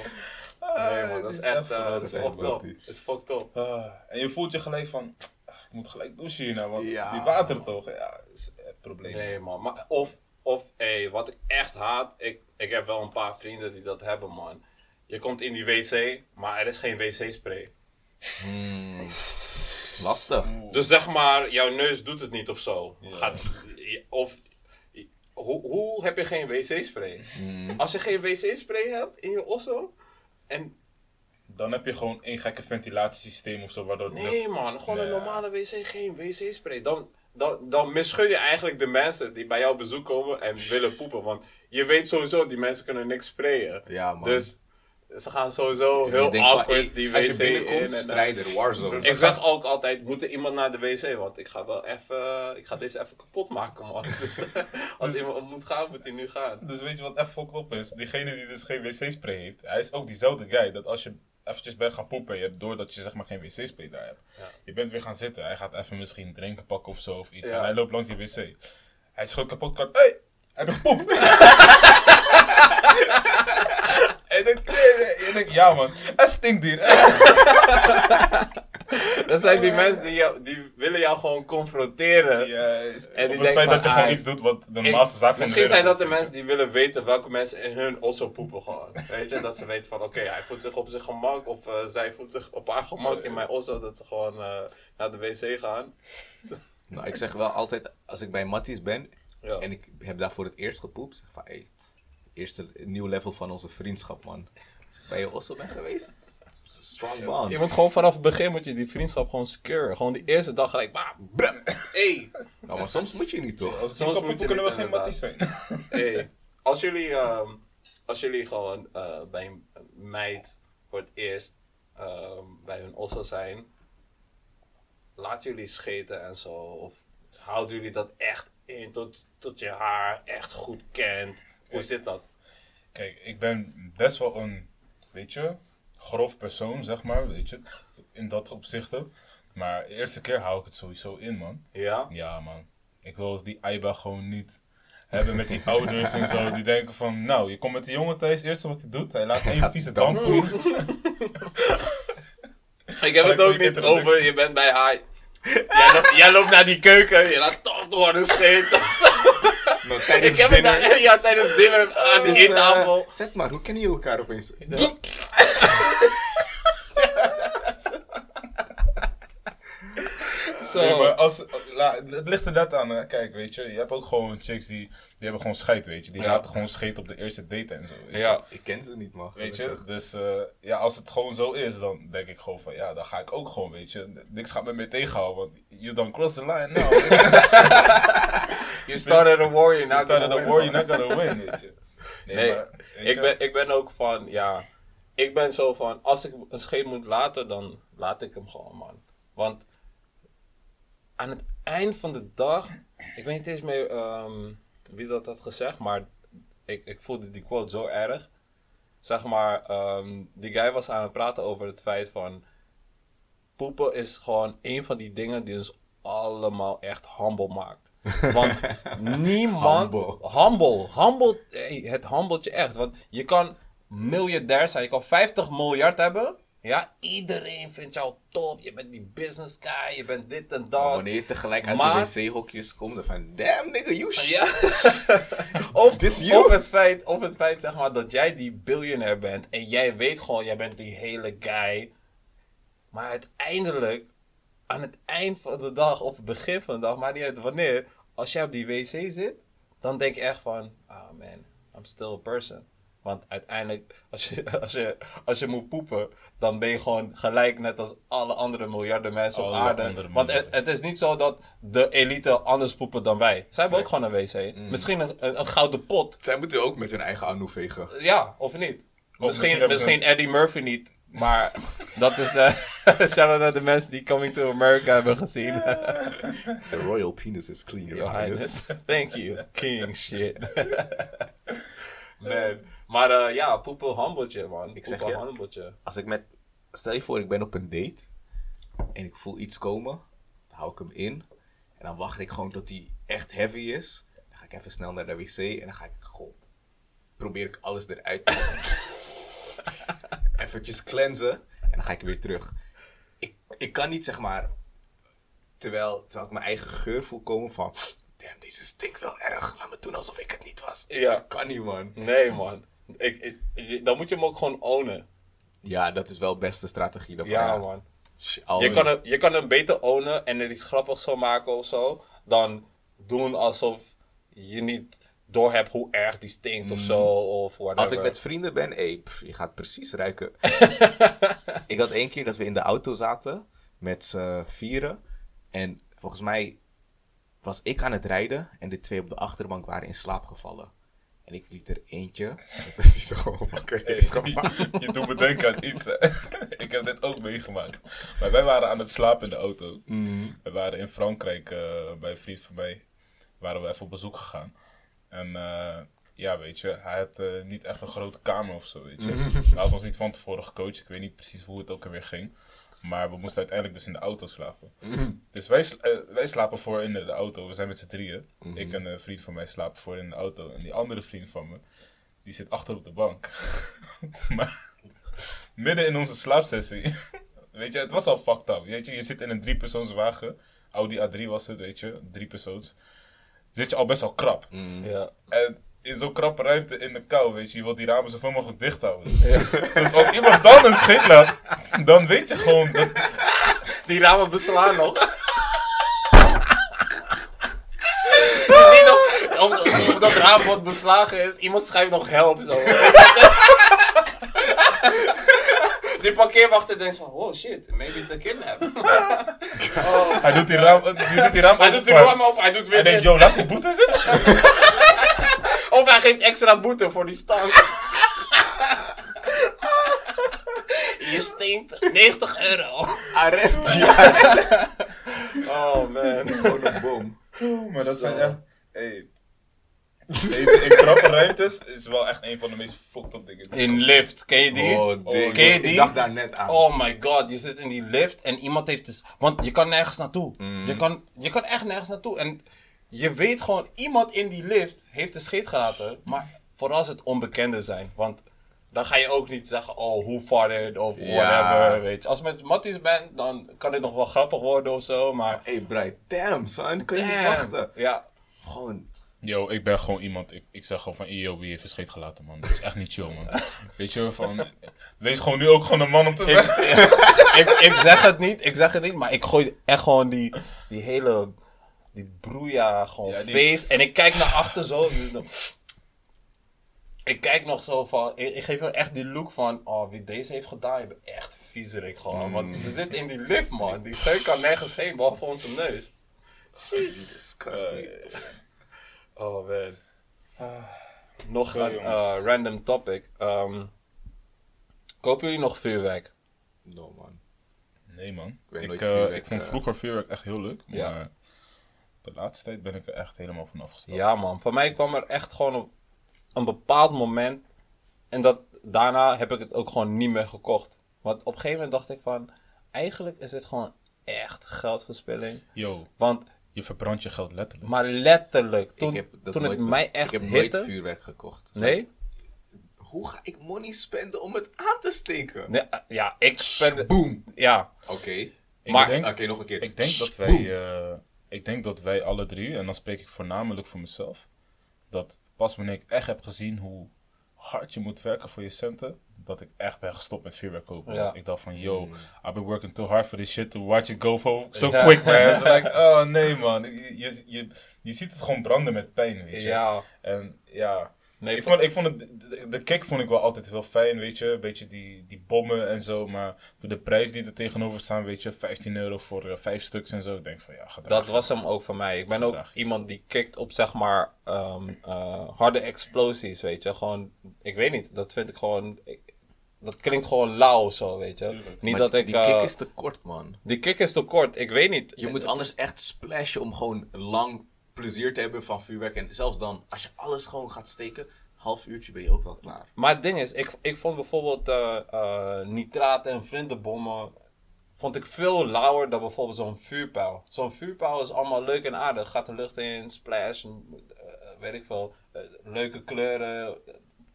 Nee, man, dat is echt, eh, dat is fucked up. Dat is fucked up. Ah, en je voelt je gelijk van, ah, ik moet gelijk douchen hierna, want Ja. die water toch, ja, dat is het probleem. Nee, man. Maar, of, of hey, wat ik echt haat, ik, ik heb wel een paar vrienden die dat hebben, man. Je komt in die wc, maar er is geen wc-spray. Lastig. Dus zeg maar, jouw neus doet het niet of zo. Gaat, of, hoe, hoe heb je geen wc-spray? Als je geen wc-spray hebt in je osso, en Dan heb je gewoon één gekke ventilatiesysteem of zo, waardoor het Nee man, gewoon een normale wc, geen wc-spray. Dan, dan, dan misgun je eigenlijk de mensen die bij jou bezoek komen en willen poepen. Want je weet sowieso, die mensen kunnen niks sprayen. Ja, man. Dus ze gaan sowieso heel van, awkward hey, die wc Als je in. En, dan- strijder, warzone. ik zeg ook altijd, moet er iemand naar de wc? Want ik ga wel even, ik ga deze even kapot maken man. Dus als iemand moet gaan, moet hij nu gaan. Dus weet je wat echt fucked op is? Diegene die dus geen wc-spray heeft, hij is ook diezelfde guy dat als je eventjes bent gaan poepen en je hebt door dat je zeg maar geen wc-spray daar hebt. Je bent weer gaan zitten, hij gaat even misschien drinken pakken of zo of iets Ja. en hij loopt langs die wc. Hij schoot kapot, kan, hey, heb je gepoept? en ik denk, denkt, ja man, hij stinkt hier. Dat zijn die mensen die, jou, die willen jou gewoon confronteren. Juist. En die Op het feit dat je gewoon ah, iets doet wat de Ik- normaalste zaak van Misschien de zijn dat de mensen die willen weten welke mensen in hun osso poepen gewoon. Weet je, dat ze weten van oké, hij voelt zich op zijn gemak of eh, zij voelt zich op haar gemak in mijn osso. Dat ze gewoon eh, naar de wc gaan. Nou, ik zeg wel altijd, als ik bij Matties ben Ja. en ik heb daar voor het eerst gepoept, zeg van, hey, eerste nieuw level van onze vriendschap, man. Bij je ossel ben geweest, Strong bond. Je moet gewoon vanaf het begin moet je die vriendschap gewoon securen. Gewoon die eerste dag gelijk, bah, bam, hey. Nou, maar soms moet je niet toch? Als Soms moet je kunnen we geen matties zijn. hey. Als jullie, ehm, als jullie gewoon eh, bij een meid voor het eerst ehm, bij hun osso zijn, laten jullie scheten en zo? Of houden jullie dat echt in tot, tot je haar echt goed kent? Hoe zit dat? Kijk, ik ben best wel een, weet je, grof persoon, zeg maar, weet je, in dat opzichte. Maar de eerste keer hou ik het sowieso in, man. Ja? Ja, man. Ik wil die Aiba gewoon niet hebben met die ouders en zo. Die denken van, nou, je komt met die jongen thuis, eerste wat hij doet, hij laat één vieze damp. Ik heb het ook niet over, je bent bij haar. Jij, loopt, jij loopt naar die keuken, je laat toch door een scheet of zo. Nou, tijdens Ik heb het daar, ja, tijdens dinner aan de Dus, eh, eettafel. Zet maar, hoe kennen jullie elkaar opeens? Zo. Nee, maar als, la, het ligt er net aan. hè. Kijk, weet je, je hebt ook gewoon chicks die, die hebben gewoon scheid, weet je. Die Ja. laten gewoon scheet op de eerste date en zo. Weet je. Ja, Ik ken ze niet, man. Weet je, dus eh, ja, als het gewoon zo is, dan denk ik gewoon van ja, dan ga ik ook gewoon, weet je. Niks gaat me meer tegenhouden, want you don't cross the line now. you started a war, you're You not started gonna a win, war, you're man. not gonna win, weet je. Nee, maar, weet ik je, ben, ik ben ook van, ja, ik ben zo van, als ik een scheet moet laten, dan laat ik hem gewoon, man. Want aan het eind van de dag, ik weet niet eens meer ehm, wie dat had gezegd, maar ik, ik voelde die quote zo erg. Zeg maar, ehm, die guy was aan het praten over het feit van, poepen is gewoon een van die dingen die ons allemaal echt humble maakt. Want niemand... Humble. Humble. Humble. hey, het humbelt je echt. Want je kan miljardair zijn. Je kan 50 miljard hebben. Ja, iedereen vindt jou top. Je bent die business guy. Je bent dit en Maar dat. wanneer je tegelijk uit Maar- de wc-hokjes komt, dan van, damn nigga, you shit. Ja. of, you? of, het feit, of het feit zeg maar, dat jij die biljonair bent. En jij weet gewoon, jij bent die hele guy. Maar uiteindelijk, aan het eind van de dag of het begin van de dag, maar niet uit wanneer. Als jij op die wc zit, dan denk je echt van, ah man, I'm still a person. Want uiteindelijk, als je, als, je, als je moet poepen, dan ben je gewoon gelijk net als alle andere miljarden mensen op aarde. Want het, is niet zo dat de elite anders poepen dan wij. Zij hebben ook gewoon een wc. Mm. Misschien een, een, een gouden pot. Zij moeten ook met hun eigen anu vegen. Ja, of niet? misschien misschien misschien Eddie Murphy niet. Maar dat is. eh shout out naar de mensen die Coming to America hebben gezien. The royal penis is clean, your, Your highness. Highness. Thank you. King shit. Man. Maar eh, ja, poepel handeltje, man. Ik zeg je. Als ik met, stel je voor, ik ben op een date en ik voel iets komen, dan hou ik hem in en dan wacht ik gewoon tot hij echt heavy is. Dan ga ik even snel naar de wc en dan ga ik gewoon, probeer ik alles eruit te eventjes cleansen en dan ga ik weer terug. Ik, ik kan niet zeg maar, terwijl, terwijl ik mijn eigen geur voel komen van, damn, deze stinkt wel erg, laat me doen alsof ik het niet was. Ja. Kan niet man. Nee, man. Ik, dan moet je hem ook gewoon ownen. Ja, dat is wel de beste strategie daarvan. Ja, man. Je kan, hem, je kan hem beter ownen en er iets grappigs van maken of zo. Dan doen alsof je niet doorhebt hoe erg die stinkt of zo. Of whatever. Als ik met vrienden ben, hey, pff, je gaat precies ruiken. ik had één keer dat we in de auto zaten met z'n vieren. En volgens mij was ik aan het rijden en de twee op de achterbank waren in slaap gevallen. En ik liet er eentje, dat zo gewoon wakker Hey, heeft gemaakt. je, je doet me denken aan iets. hè. ik heb dit ook meegemaakt. Maar wij waren aan het slapen in de auto. We waren in Frankrijk eh, bij een vriend van mij. Waren we even op bezoek gegaan. En eh, ja, weet je, hij had eh, niet echt een grote kamer of zo, weet je. Hij had ons niet van tevoren gecoacht. Ik weet niet precies hoe het ook alweer ging. Maar we moesten uiteindelijk dus in de auto slapen. Dus wij, eh, wij slapen voor in de auto. We zijn met z'n drieën. Ik en een vriend van mij slapen voor in de auto. En die andere vriend van me, die zit achter op de bank. maar midden in onze slaapsessie, weet je, het was al fucked up. Weet je, je zit in een driepersoonswagen. Audi A3 was het, weet je, drie persoons. Zit je al best wel krap. Ja. En in zo'n krappe ruimte in de kou, weet je, je wilt die ramen zoveel mogelijk dicht houden. Dus als iemand dan een scheet laat, dan weet je gewoon dat, Die ramen beslaan nog. Je ziet nog, of, of dat raam wat beslagen is, iemand schrijft nog help zo. die parkeerwachter denkt van, oh shit, maybe it's a kidnap. Hij doet die ram, hij doet die ram hij open doet die op, hij doet weer Hij denkt, yo, laat die boete zitten. Of hij geeft extra boete voor die stank. Je stinkt 90 euro. Arrest ja. Oh man. Gewoon een bom. Oh, maar dat zijn echt... Hey. Eten in krappe ruimtes is wel echt een van de meest fucked up dingen. In lift, ken je die? Oh, ken je Ik die? dacht daar net aan. Oh my god, je zit in die lift en iemand heeft dus... Want je kan nergens naartoe. Mm. Je, kan, je kan echt nergens naartoe. En je weet gewoon, iemand in die lift heeft de scheet gelaten. Maar vooral als het onbekenden zijn. Want dan ga je ook niet zeggen, oh, who farted of Ja. whatever, weet je. Als je met matties bent, dan kan het nog wel grappig worden of zo, maar... Hey Bright, damn son, kun je niet wachten? Ja, Gewoon, Yo, ik ben gewoon iemand, ik, ik zeg gewoon van, yo, wie heeft verscheet gelaten, man. Dat is echt niet chill, man. Weet je, van, wees gewoon nu ook gewoon een man om te zeggen. ik, ik zeg het niet, ik zeg het niet, maar ik gooi echt gewoon die, die hele, die broeia gewoon Ja, die- face. En ik kijk naar achter zo. Ik kijk nog zo van, ik, ik geef hem echt die look van, oh, wie deze heeft gedaan, je bent echt viezerik gewoon. Want we zitten in die lift, man. Die geuk kan nergens heen, behalve onze neus. Jesus Christ. Oh, man. nog Zo, een eh, random topic. Ehm, kopen jullie nog vuurwerk? no man. Nee, man. Ik, eh, ik vond eh. vroeger vuurwerk echt heel leuk, Ja. De laatste tijd ben ik er echt helemaal van afgestapt. Ja, man. Voor mij kwam er echt gewoon op een bepaald moment. En dat, daarna heb ik het ook gewoon niet meer gekocht. Want op een gegeven moment dacht ik van... Eigenlijk is dit gewoon echt geldverspilling. Yo, Want, je verbrandt je geld letterlijk. maar letterlijk, toen, ik heb dat toen nooit het mij echt Ik heb nooit vuurwerk gekocht. Nee? Hoe ga ik money spenden om het aan te steken? nee? eh, Ja, ik spende... Boom. Ja, Oké. Ik Maar- denk, Oké, nog een keer. Ik denk dat wij, ik denk dat wij alle drie, en dan spreek ik voornamelijk voor mezelf, dat pas wanneer ik echt heb gezien hoe hard je moet werken voor je centen, dat ik echt ben gestopt met vuurwerk kopen. Ja. Ik dacht van, yo, I've been working too hard for this shit to watch it go so, so Ja. quick, man. It's like, oh nee, man. Je, je, je, je ziet het gewoon branden met pijn, weet je. ja. En ja, Nee, ik vond, ik vond het, de, de kick vond ik wel altijd heel fijn, weet je. Een beetje die, die bommen en zo. Maar voor de prijs die er tegenover staan, weet je, 15 euro voor eh, vijf stuks en zo. Ik denk van ja, Dat was hem ook voor mij. Ik ben ook iemand die kikt op zeg maar ehm, eh, harde explosies, weet je. Gewoon, ik weet niet, dat vind ik gewoon, ik- dat klinkt gewoon lauw zo, weet je. Tuurlijk. Niet Maar dat ik, die eh, kick is te kort, man. die kick is te kort, ik weet niet. Je moet anders echt splashen om gewoon lang plezier te hebben van vuurwerk. En zelfs dan, als je alles gewoon gaat steken, half uurtje ben je ook wel klaar. Maar het ding is, ik, ik vond bijvoorbeeld eh, nitraten en vlinderbommen, vond ik veel lauwer dan bijvoorbeeld zo'n vuurpijl. Zo'n vuurpijl is allemaal leuk en aardig. Gaat de lucht in, splash, eh, weet ik veel, leuke kleuren.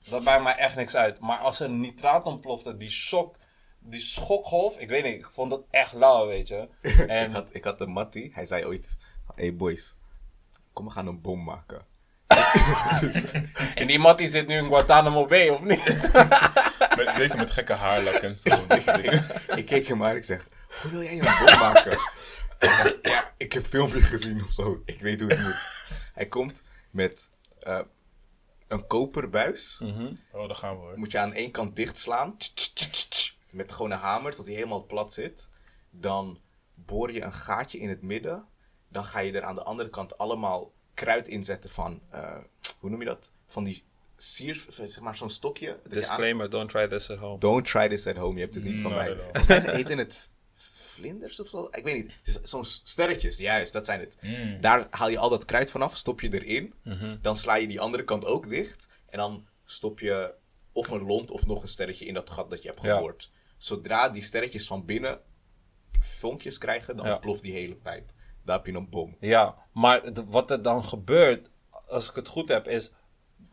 Dat maakt mij echt niks uit. Maar als er nitraat ontplofte, die shock, die schokgolf, ik weet niet, ik vond dat echt lauw, weet je. En Ik had, ik had een mattie, hij zei ooit, hey boys, kom we gaan een bom maken. En die Mattie zit nu in Guantanamo Bay, of niet? Met, zeker met gekke haarlak en zo. ik keek hem aan ik zeg, hoe wil jij een bom maken? Hij zegt, ja, ik heb filmpje gezien of zo, ik weet hoe het moet. Hij komt met eh, een koperbuis, Oh, daar gaan we hoor. moet je aan één kant dichtslaan, met gewoon een hamer tot hij helemaal plat zit. Dan boor je een gaatje in het midden, dan ga je er aan de andere kant allemaal kruid inzetten van, eh, hoe noem je dat? Van die sier, zeg maar zo'n stokje. Disclaimer, don't try this at home. Don't try this at home, je hebt het niet van No, mij. no, mij eten het vlinders of zo. Ik weet niet. Het is zo'n sterretjes, juist, dat zijn het. Mm. Daar haal je al dat kruid vanaf, stop je erin. Mhm. Dan sla je die andere kant ook dicht. En dan stop je of een lont of nog een sterretje in dat gat dat je hebt Ja. geboord. Zodra die sterretjes van binnen vonkjes krijgen, dan Ja. ploft die hele pijp. Daar heb je een bom. Ja, maar wat er dan gebeurt, als ik het goed heb, is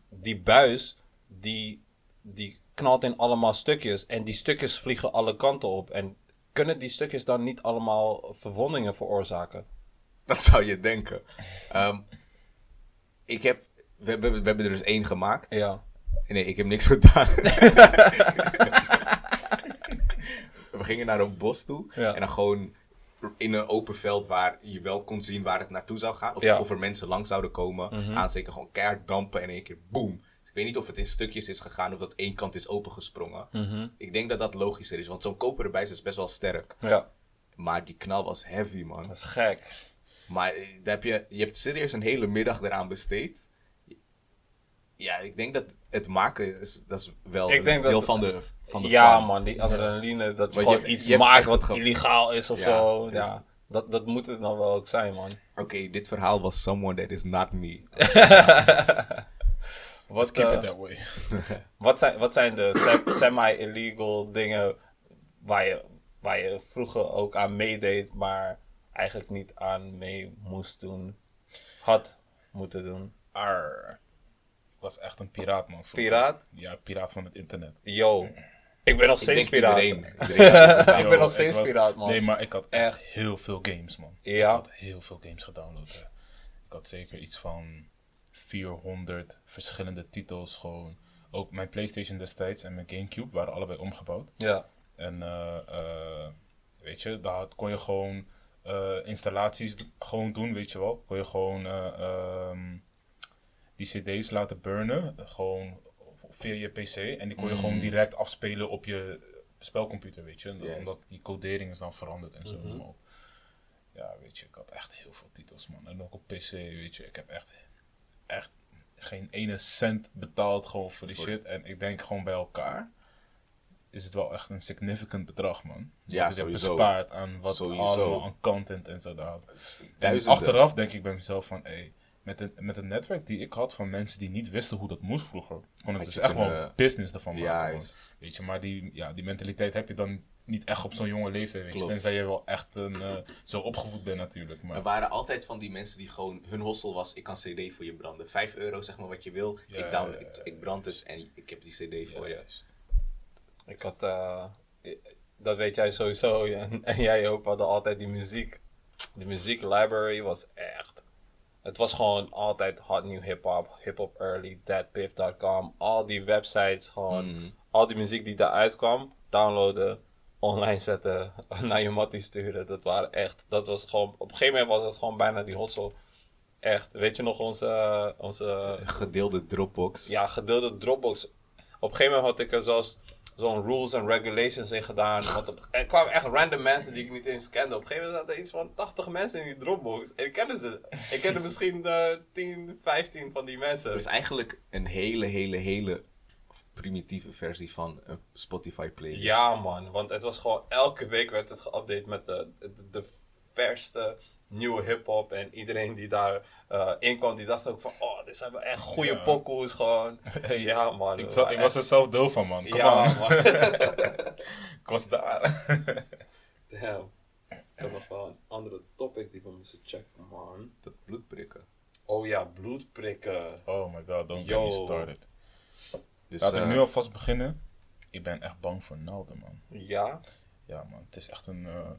die buis, die, die knalt in allemaal stukjes. En die stukjes vliegen alle kanten op. En kunnen die stukjes dan niet allemaal verwondingen veroorzaken? Dat zou je denken. Ehm, ik heb, we, hebben- we hebben er dus één gemaakt. Ja. Nee, ik heb niks gedaan. we gingen naar een bos toe. Ja. En dan gewoon in een open veld waar je wel kon zien waar het naartoe zou gaan. Of, Ja. Of er mensen langs zouden komen. Aansteken, gewoon keihard dampen en in één keer boom. weet niet of het in stukjes is gegaan of dat één kant is opengesprongen. Mhm. Ik denk dat dat logischer is, want zo'n koperen buis is best wel sterk. Ja, Maar die knal was heavy, man. dat is gek. Maar eh, daar heb je, je hebt serieus een hele middag eraan besteed. Ja, ik denk dat het maken is, dat is wel Ik een denk dat- deel van de, van de ja, fun. man, die adrenaline, dat je Want je- gewoon iets je maakt wat ge- illegaal is of Ja, zo. dus- Ja, dat, dat moet het dan wel ook zijn, man. Oké, dit verhaal was someone that is not me. Wat, Keep eh, it that way. wat, zijn, wat zijn de se- semi-illegal dingen waar je, waar je vroeger ook aan meedeed, maar eigenlijk niet aan mee moest doen? Had moeten doen. Arr. Was echt een piraat, man. vroeger. Piraat? Ja, piraat van het internet. Yo, ik ben nog steeds piraat. iedereen. Ik ben nog steeds was- piraat, man. Nee, maar ik had echt heel veel games, man. Ja? Ik had heel veel games gedownload. Ik had zeker iets van 400 verschillende titels gewoon. Ook mijn PlayStation destijds en mijn GameCube waren allebei omgebouwd. Ja. En eh, eh, weet je, daar had- kon je gewoon eh, installaties gewoon doen, weet je wel. Kon je gewoon ehm, die cd's laten burnen, gewoon via je pc. En die kon je gewoon direct afspelen op je spelcomputer, weet je. Omdat die codering is dan veranderd en zo. Op- Ja, weet je, ik had echt heel veel titels, man. En ook op pc, weet je. Ik heb echt, echt geen ene cent betaald gewoon voor die shit. En ik denk gewoon bij elkaar is het wel echt een significant bedrag, man. Ja, Wat je hebt bespaard aan wat Sowieso. allemaal aan content en zo daar. En achteraf denk ik bij mezelf van, hé, met, het, met het netwerk die ik had van mensen die niet wisten hoe dat moest vroeger, kon ik dus echt kunnen- wel business ervan maken. Weet je, maar die, ja, die mentaliteit heb je dan niet echt op zo'n jonge leeftijd, weet je. Tenzij je wel echt een, eh, zo opgevoed bent natuurlijk. Maar Er waren altijd van die mensen die gewoon, hun hossel was, ik kan cd voor je branden. 5 euro, zeg maar wat je wil. Ja, ik, down, ja, ik, ik brand het en ik heb die cd voor je. Juist. Ik had, eh, dat weet jij sowieso, en, en jij ook, we hadden altijd die muziek. Die muziek library was echt. Het was gewoon altijd hot new hip hop, hip hop early, deadpiff.com, al die websites, gewoon Mhm. al die muziek die daaruit kwam, downloaden, online zetten, naar je mattie sturen. Dat waren echt, dat was gewoon, op een gegeven moment was het gewoon bijna die hossel. Echt, weet je nog onze, onze Gedeelde Dropbox. ja, gedeelde Dropbox. Op een gegeven moment had ik er zelfs zo'n rules and regulations in gedaan. Want op- er kwamen echt random mensen die ik niet eens kende. Op een gegeven moment zaten er iets van 80 mensen in die Dropbox. En ik kende ze. Ik kende misschien eh 10, 15 van die mensen. Het is eigenlijk een hele, hele, hele primitieve versie van een Spotify playlist. Ja, man. Want het was gewoon elke week werd het geüpdate met de, de, de verste nieuwe hip-hop. En iedereen die daar eh, in kwam, die dacht ook van: Oh, dit zijn wel echt goede Ja. pokoes. Gewoon. ja, man. Ik, we ik was er zelf deel van, man. Kom Ja, man. Ik was daar. Damn. Ik had nog wel een andere topic die we moesten checken, man. Dat bloedprikken. Oh ja, bloedprikken. Oh my god, don't Yo. get me started. Dus, Laat ik eh, nu alvast beginnen. Ik ben echt bang voor Nalden, man. Ja? Ja, man. Het is echt een... eh,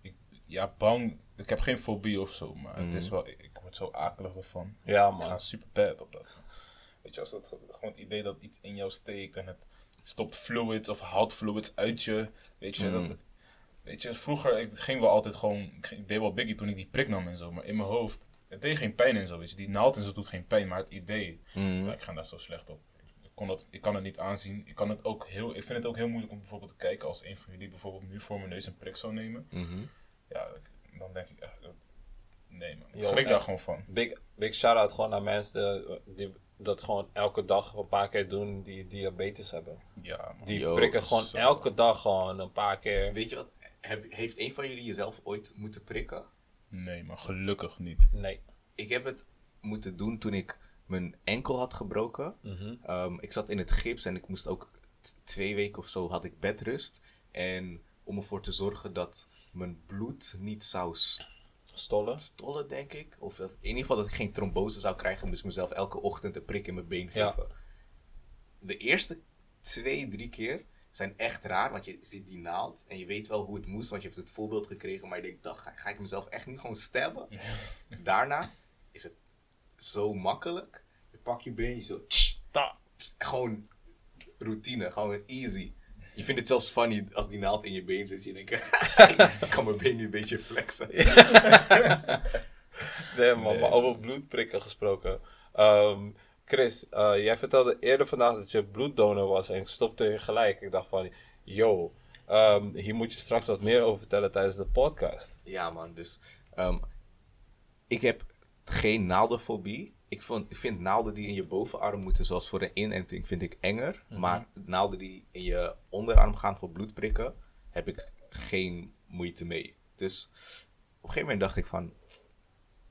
ik, ja, bang. Ik heb geen fobie of zo, maar het is wel... Ik, ik word zo akelig ervan. Ja, Ik ga man. super bad op dat. Weet je, als het gewoon het idee dat iets in jou steekt en het stopt fluids of haalt fluids uit je. Weet je, dat, weet je vroeger ik ging wel altijd gewoon, ik, deed wel biggie toen ik die prik nam en zo, maar in mijn hoofd, het deed geen pijn en zo, weet je. Die naald en zo doet geen pijn, maar het idee, maar ik ga daar zo slecht op. Ik, kon dat, ik kan het niet aanzien. Ik, kan het ook heel, ik vind het ook heel moeilijk om bijvoorbeeld te kijken als een van jullie bijvoorbeeld nu voor mijn neus een prik zou nemen. Mhm. Ja, dan denk ik nee man, ik schrik daar gewoon van. Big, big shout-out gewoon naar mensen eh, die dat gewoon elke dag een paar keer doen die diabetes hebben. Ja, man. Die Yo, prikken gewoon zo. elke dag gewoon een paar keer. Weet je wat? Heb, heeft een van jullie jezelf ooit moeten prikken? Nee, maar gelukkig niet. Nee. Ik heb het moeten doen toen ik mijn enkel had gebroken. Mhm. Ehm, ik zat in het gips en ik moest ook t- twee weken of zo had ik bedrust. En om ervoor te zorgen dat mijn bloed niet zou Stollen. stollen, denk ik. Of dat, in ieder geval dat ik geen trombose zou krijgen, moest ik mezelf elke ochtend een prik in mijn been Ja. geven. De eerste twee, drie keer zijn echt raar, want je ziet die naald en je weet wel hoe het moest, want je hebt het voorbeeld gekregen, maar je denkt, dan ga, ga ik mezelf echt niet gewoon stabben? Daarna is het zo makkelijk. Je pakt je been, je zo, tsch, Ta. tsch, gewoon routine, gewoon easy. Je vindt het zelfs funny als die naald in je been zit. Je denkt, ik kan mijn been nu een beetje flexen. Nee, man, maar over bloedprikken gesproken. Ehm, Chris, eh, jij vertelde eerder vandaag dat je bloeddonor was en ik stopte je gelijk. Ik dacht van, yo, ehm, hier moet je straks wat meer over vertellen tijdens de podcast. Ja, man. Dus ehm, ik heb geen naaldenfobie. Ik, vond, ik vind naalden die in je bovenarm moeten, zoals voor een inenting, vind ik enger. Maar naalden die in je onderarm gaan voor bloedprikken, heb ik geen moeite mee. Dus op een gegeven moment dacht ik van,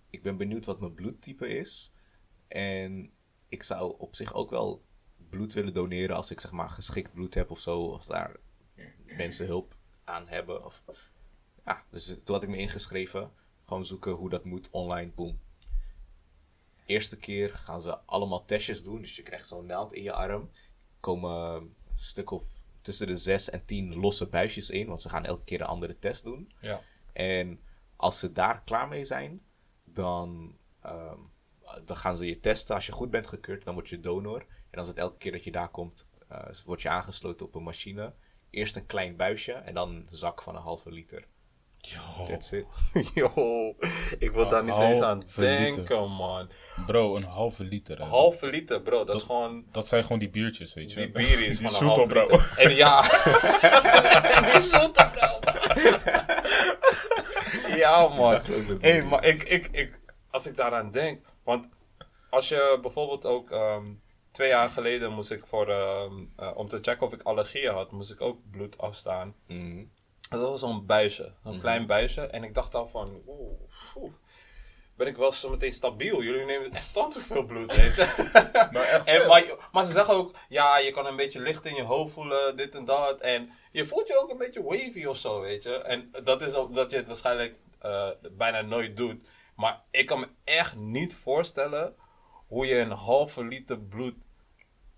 ik ben benieuwd wat mijn bloedtype is. En ik zou op zich ook wel bloed willen doneren als ik zeg maar geschikt bloed heb of zo. Als daar mensen hulp aan hebben. Of, ja, dus toen had ik me ingeschreven. Gewoon zoeken hoe dat moet online. Boom. Eerste keer gaan ze allemaal testjes doen. Dus je krijgt zo'n naald in je arm. Komen een stuk of tussen de 6 en 10 losse buisjes in. Want ze gaan elke keer een andere test doen. Ja. En als ze daar klaar mee zijn, dan, ehm, dan gaan ze je testen. Als je goed bent gekeurd, dan word je donor. En als het elke keer dat je daar komt, eh, word je aangesloten op een machine. Eerst een klein buisje en dan een zak van een halve liter. Yo, That's it. Yo, ik wil daar niet eens aan liter. denken, man. bro, een halve liter. hè. Halve liter, bro, dat, is gewoon... Dat zijn gewoon die biertjes, weet je. Die bier is Die gewoon een halve bro. liter. En ja... die zoete, bro. ja, man. Bier. maar ik, ik, ik, als ik daaraan denk... Want als je bijvoorbeeld ook... ehm, twee jaar geleden moest ik voor... ehm, eh, om te checken of ik allergieën had, moest ik ook bloed afstaan. Mhm. Dat was zo'n buisje, een klein buisje. En ik dacht al van, oeh, oeh, ben ik wel zo meteen stabiel? Jullie nemen echt tant te veel bloed, weet je. Maar echt en, maar, maar ze zeggen ook, ja, je kan een beetje licht in je hoofd voelen, dit en dat. En je voelt je ook een beetje wavy of zo, weet je. En dat is omdat je het waarschijnlijk eh, bijna nooit doet. Maar ik kan me echt niet voorstellen hoe je een halve liter bloed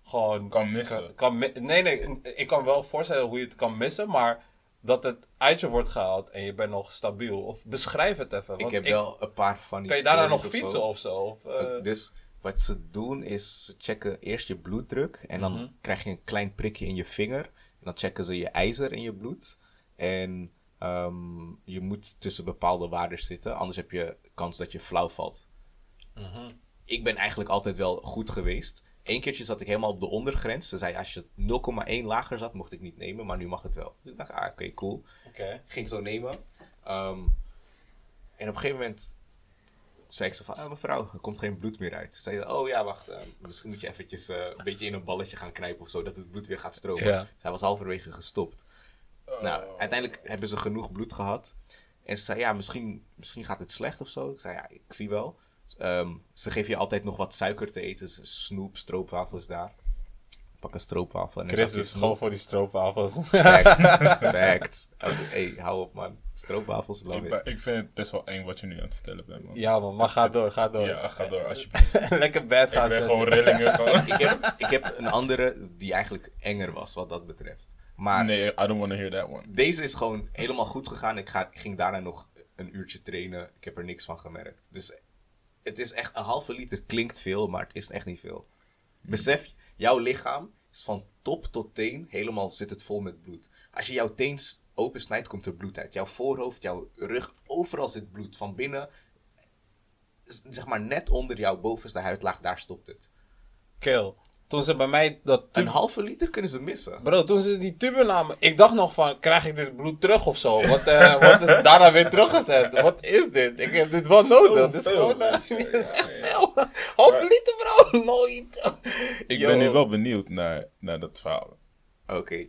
gewoon Kan missen. Kan, kan nee, nee, ik kan wel voorstellen hoe je het kan missen, maar dat het uit je wordt gehaald en je bent nog stabiel. Of beschrijf het even. Ik heb wel een paar van die Kan je daarna nog fietsen of zo? Of, eh, Dus wat ze doen is, ze checken eerst je bloeddruk. En dan Mhm. krijg je een klein prikje in je vinger. En dan checken ze je ijzer in je bloed. En ehm, je moet tussen bepaalde waarden zitten. Anders heb je kans dat je flauw valt. mhm. Ik ben eigenlijk altijd wel goed geweest. Eén keertje zat ik helemaal op de ondergrens. Ze zei als je 0,1 lager zat, mocht ik niet nemen. Maar nu mag het wel. Dus ik dacht, ah oké, cool Oké. ging zo nemen. Ehm, en op een gegeven moment zei ik zo van, ah, mevrouw, er komt geen bloed meer uit. Ze zei, oh ja, wacht, eh, misschien moet je eventjes eh, een beetje in een balletje gaan knijpen of zo, dat het bloed weer gaat stromen. Ja. Zij was halverwege gestopt. Nou, uiteindelijk hebben ze genoeg bloed gehad. En ze zei, ja, misschien, misschien gaat het slecht of zo. Ik zei, ja, ik zie wel. Ehm, ze geven je altijd nog wat suiker te eten. Dus Snoep, stroopwafels daar. Pak een stroopwafel. En Chris is gewoon voor die stroopwafels. Facts. Facts. Oké, hey, hou op man. Stroopwafels, love Ik, it. ben- ik vind het best wel eng wat je nu aan het vertellen bent, man. ja man, maar ga door, ga door. Ja, ga door alsjeblieft. Lekker bed Ik gaan ben zetten. gewoon rillingen. Gewoon. Ik heb, ik heb een andere die eigenlijk enger was wat dat betreft. Maar Nee, I don't want to hear that one. deze is gewoon helemaal goed gegaan. Ik, ga, ik ging daarna nog een uurtje trainen. Ik heb er niks van gemerkt. Dus het is echt, een halve liter klinkt veel, maar het is echt niet veel. Besef, jouw lichaam is van top tot teen, helemaal zit het vol met bloed. Als je jouw teen s- opensnijdt, komt er bloed uit. Jouw voorhoofd, jouw rug, overal zit bloed. Van binnen, zeg maar net onder jouw bovenste huidlaag, daar stopt het. Kill. Toen ze bij mij dat Een halve liter kunnen ze missen. Bro, toen ze die tube namen, ik dacht nog van, krijg ik dit bloed terug of zo? Wat, eh wat is daarna weer teruggezet? Wat is dit? Ik heb dit wel nodig. Dit is gewoon, eh, je, dit is echt ja. Half liter, bro, nooit. Ik Yo. ben nu wel benieuwd naar, naar dat verhaal. Oké.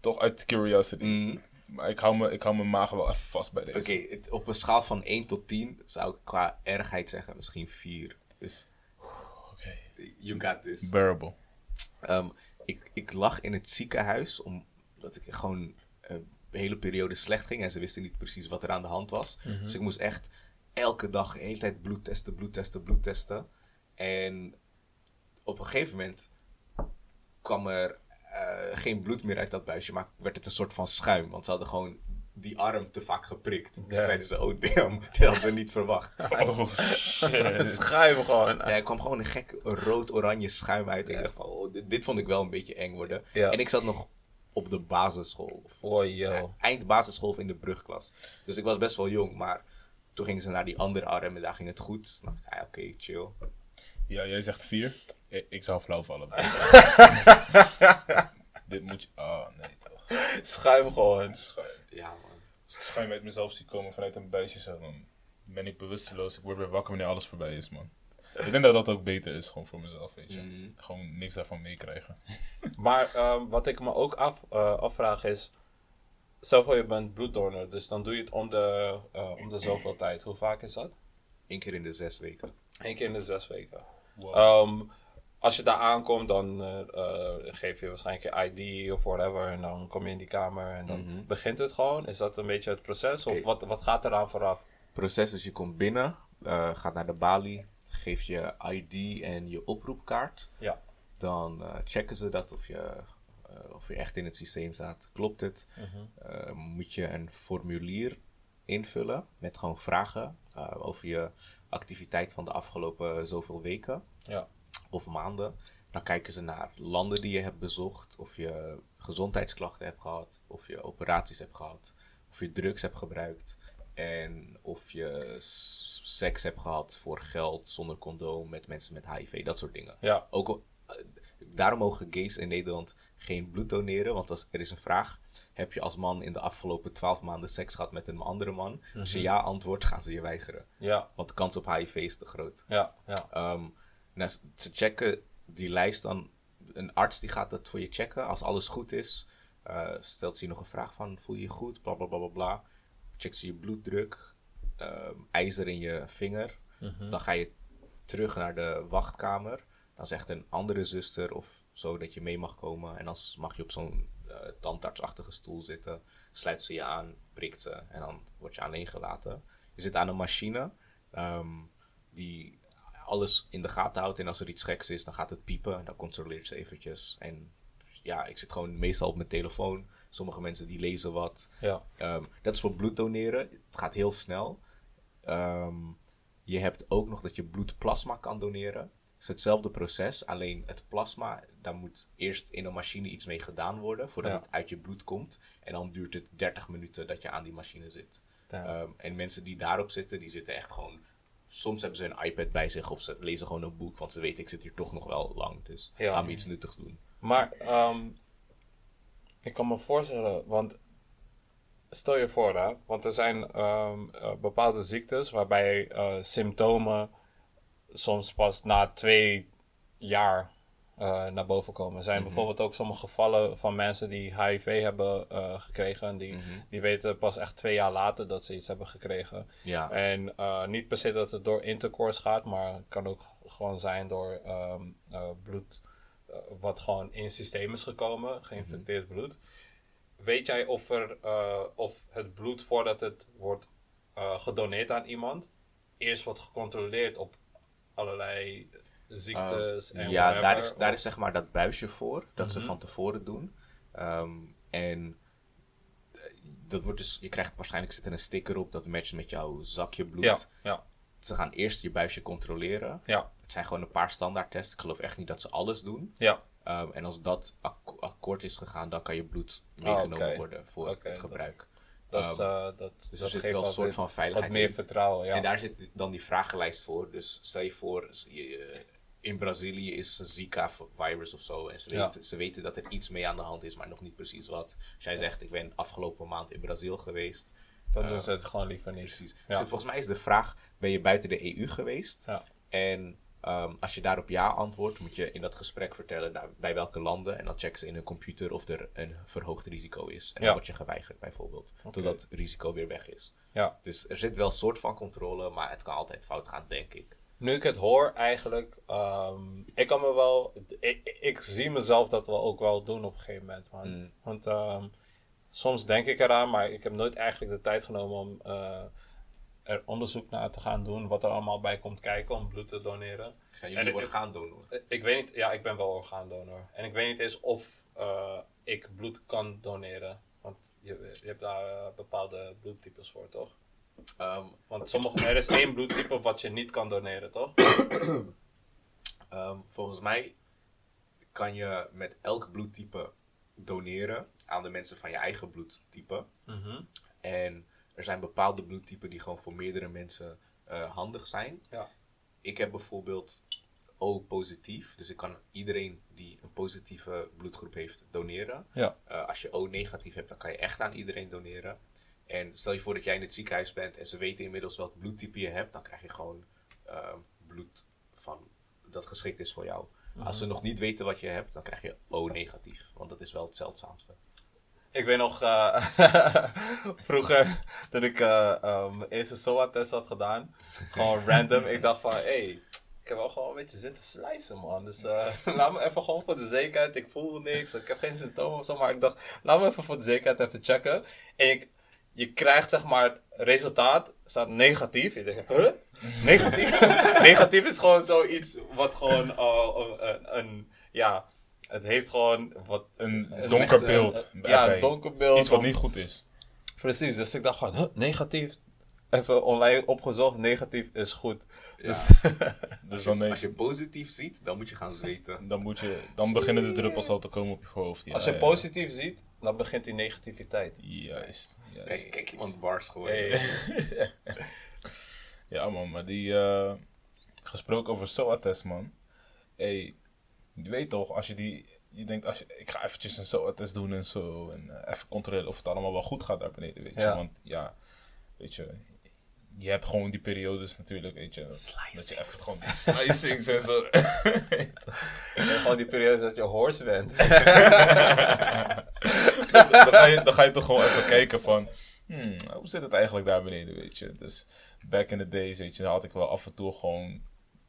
Toch uit curiosity. Mhm. Maar ik hou, me, ik hou mijn maag wel even vast bij deze. Oké, op een schaal van 1 tot 10 zou ik qua ergheid zeggen misschien 4. Dus Oké. You got this. Bearable. Ehm, ik, ik lag in het ziekenhuis omdat ik gewoon een hele periode slecht ging en ze wisten niet precies wat er aan de hand was. Dus ik moest echt elke dag de hele tijd bloed testen, bloed testen, bloed testen. En op een gegeven moment kwam er eh, geen bloed meer uit dat buisje, maar werd het een soort van schuim. Want ze hadden gewoon die arm te vaak geprikt. Toen zeiden ze, oh damn, dat hadden we niet verwacht. Oh shit. Schuim gewoon. Ja, er kwam gewoon een gek rood-oranje schuim uit. Ik dacht van, oh, dit, dit vond ik wel een beetje eng worden. En ik zat nog op de basisschool. Oh, yo. eind basisschool of in de brugklas. Dus ik was best wel jong, maar toen gingen ze naar die andere arm en daar ging het goed. Dus dan dacht ik, ah, oké, chill. Ja, jij zegt vier. Ik, ik zou flauw vallen. Dit moet je... Oh, nee toch. Schuim gewoon. Schuim. Ja, man. Als ik schuim uit mezelf zie komen vanuit een buisje, zo, dan ben ik bewusteloos. Ik word weer wakker wanneer alles voorbij is, man. Ik denk dat dat ook beter is, gewoon voor mezelf, weet je. Mhm. Gewoon niks daarvan meekrijgen. Maar ehm, wat ik me ook af, eh, afvraag is... Stel voor je bent bloeddonor, dus dan doe je het om de, eh, om de zoveel tijd. Hoe vaak is dat? Eén keer in de zes weken. Eén keer in de zes weken. Wow. Ehm, als je daar aankomt, dan eh, eh, geef je waarschijnlijk je ID of whatever. En dan kom je in die kamer en dan begint het gewoon. Is dat een beetje het proces? Of wat, wat gaat eraan vooraf? proces is je komt binnen, eh, gaat naar de balie, geeft je ID en je oproepkaart. Ja. Dan checken ze dat of je, of je echt in het systeem staat. Klopt het? Eh, moet je een formulier invullen met gewoon vragen over je activiteit van de afgelopen zoveel weken Ja. Of maanden. Dan kijken ze naar landen die je hebt bezocht, of je gezondheidsklachten hebt gehad, of je operaties hebt gehad, of je drugs hebt gebruikt en of je seks hebt gehad voor geld zonder condoom met mensen met HIV, dat soort dingen. Ja. Ook al, eh, daarom mogen gays in Nederland geen bloed doneren, want als, er is een vraag: heb je als man in de afgelopen 12 maanden seks gehad met een andere man? Als je ja antwoordt, gaan ze je weigeren, Ja. want de kans op HIV is te groot. Ja. Ja. Ehm, nou, ze- checken die lijst dan. Een arts die gaat dat voor je checken. Als alles goed is, eh, stelt ze je nog een vraag van: voel je je goed? Bla bla bla bla bla. Checkt ze je bloeddruk, ehm, ijzer in je vinger. Dan ga je terug naar de wachtkamer. Dan zegt een andere zuster of zo dat je mee mag komen. En dan mag je op zo'n eh, tandartsachtige stoel zitten. Sluit ze je aan, prikt ze en dan word je alleen gelaten. Je zit aan een machine ehm, die alles in de gaten houdt. En als er iets geks is, dan gaat het piepen. En dan controleert ze eventjes. En ja, ik zit gewoon meestal op mijn telefoon. Sommige mensen die lezen wat. Ja. Ehm, dat is voor bloed doneren. Het gaat heel snel. Ehm, je hebt ook nog dat je bloedplasma kan doneren. Het is hetzelfde proces, alleen het plasma, daar moet eerst in een machine iets mee gedaan worden voordat Ja. het uit je bloed komt. En dan duurt het 30 minuten dat je aan die machine zit. Ja. Ehm, en mensen die daarop zitten, die zitten echt gewoon. Soms hebben ze een iPad bij zich of ze lezen gewoon een boek, want ze weten ik zit hier toch nog wel lang. Dus Ja. ga me iets nuttigs doen. Maar ehm, ik kan me voorstellen, want stel je voor, hè, want er zijn ehm, eh, bepaalde ziektes waarbij eh, symptomen soms pas na twee jaar eh, naar boven komen. Er zijn bijvoorbeeld ook sommige gevallen van mensen die HIV hebben eh, gekregen. En die, die weten pas echt twee jaar later dat ze iets hebben gekregen. Ja. En eh, niet per se dat het door intercourse gaat, maar het kan ook gewoon zijn door ehm, eh, bloed wat gewoon in het systeem is gekomen, geïnfecteerd bloed. Weet jij of, er, of het bloed voordat het wordt gedoneerd aan iemand, eerst wordt gecontroleerd op allerlei ziektes en Eh, ja, daar is, daar is zeg maar dat buisje voor, dat Mhm. ze van tevoren doen. Ehm, en eh, dat wordt dus, je krijgt waarschijnlijk zit er een sticker op dat matcht met jouw zakje bloed. Ja, ja, Ze gaan eerst je buisje controleren. ja, Het zijn gewoon een paar standaardtests. Ik geloof echt niet dat ze alles doen. ja. Ehm, en als dat ak- akkoord is gegaan, dan kan je bloed meegenomen Ah, oké. worden voor het gebruik. Dat, is, Ehm, eh, dat, dus er dat zit geeft wel een soort van veiligheid Wat meer vertrouwen, ja. En daar zit dan die vragenlijst voor. Dus stel je voor, je- in Brazilië is een Zika-virus of zo. En ze Ja. weten, ze weten dat er iets mee aan de hand is, maar nog niet precies wat. Als jij zegt, ik ben afgelopen maand in Brazil geweest. Dan doen ze het gewoon liever niet. Precies. Ja. Volgens mij is de vraag, ben je buiten de EU geweest? Ja. En ehm, als je daarop ja antwoordt, moet je in dat gesprek vertellen bij welke landen. En dan checken ze in hun computer of er een verhoogd risico is. En dan word je geweigerd bijvoorbeeld. Totdat het risico weer weg is. Ja. Dus er zit wel een soort van controle, maar het kan altijd fout gaan, denk ik. Nu ik het hoor eigenlijk, ehm, ik kan me wel, ik, ik zie mezelf dat wel ook wel doen op een gegeven moment, man. Mm. Want ehm, soms denk ik eraan, maar ik heb nooit eigenlijk de tijd genomen om eh, er onderzoek naar te gaan doen, wat er allemaal bij komt kijken om bloed te doneren. Zijn jullie ik- orgaandonor? Eh, Ik weet niet, ja, ik ben wel orgaandonor. En ik weet niet eens of eh, ik bloed kan doneren. Want je, je hebt daar eh, bepaalde bloedtypes voor, toch? Ehm, Want sommige, er is één bloedtype wat je niet kan doneren, toch? ehm, volgens mij kan je met elk bloedtype doneren aan de mensen van je eigen bloedtype. Mhm. En er zijn bepaalde bloedtypen die gewoon voor meerdere mensen eh, handig zijn. Ja. Ik heb bijvoorbeeld O positief. Dus ik kan iedereen die een positieve bloedgroep heeft doneren. Ja. Eh, als je O negatief hebt, dan kan je echt aan iedereen doneren. En stel je voor dat jij in het ziekenhuis bent en ze weten inmiddels welk bloedtype je hebt, dan krijg je gewoon eh, bloed van, dat geschikt is voor jou. Als ze nog niet weten wat je hebt, dan krijg je O negatief. Want dat is wel het zeldzaamste. Ik weet nog, eh, vroeger, toen ik eh, eh, mijn eerste SOA-test had gedaan, gewoon random, ik dacht van, hé, hey, ik heb wel gewoon een beetje zitten slicen, man. Dus eh, laat me even gewoon voor de zekerheid, ik voel niks, ik heb geen symptomen of zo, maar ik dacht, laat me even voor de zekerheid even checken. En ik, je krijgt zeg maar het resultaat, staat negatief. Je denkt, huh? Negatief? negatief is gewoon zoiets wat gewoon, eh, een, een, ja, het heeft gewoon wat Een donker beeld. Ja, een donker beeld. Iets wat niet goed is. Precies, dus ik dacht gewoon, huh, negatief. Even online opgezocht, negatief is goed. Dus, Dus dan, Als je positief ziet, dan moet je gaan zweten. dan, moet je, dan beginnen de druppels al te komen op je voorhoofd. Ja, als je ja. positief ziet, dan begint die negativiteit. Juist. juist. Kijk, kijk iemand bars gewoon. Hey. Ja man, maar die... eh, gesproken over SOA-test man. Hey, je weet toch, als je die... Je denkt, als je, ik ga eventjes een SOA-test doen en zo. En eh, even controleren of het allemaal wel goed gaat daar beneden, weet je. Ja. Want ja, weet je... Je hebt gewoon die periodes natuurlijk, weet je. Dat je even gewoon die slicings en zo. En gewoon die periode dat je horse bent. dan, ga je, dan ga je toch gewoon even kijken van... Hmm, hoe zit het eigenlijk daar beneden, weet je. Dus back in the days, weet je, had ik wel af en toe gewoon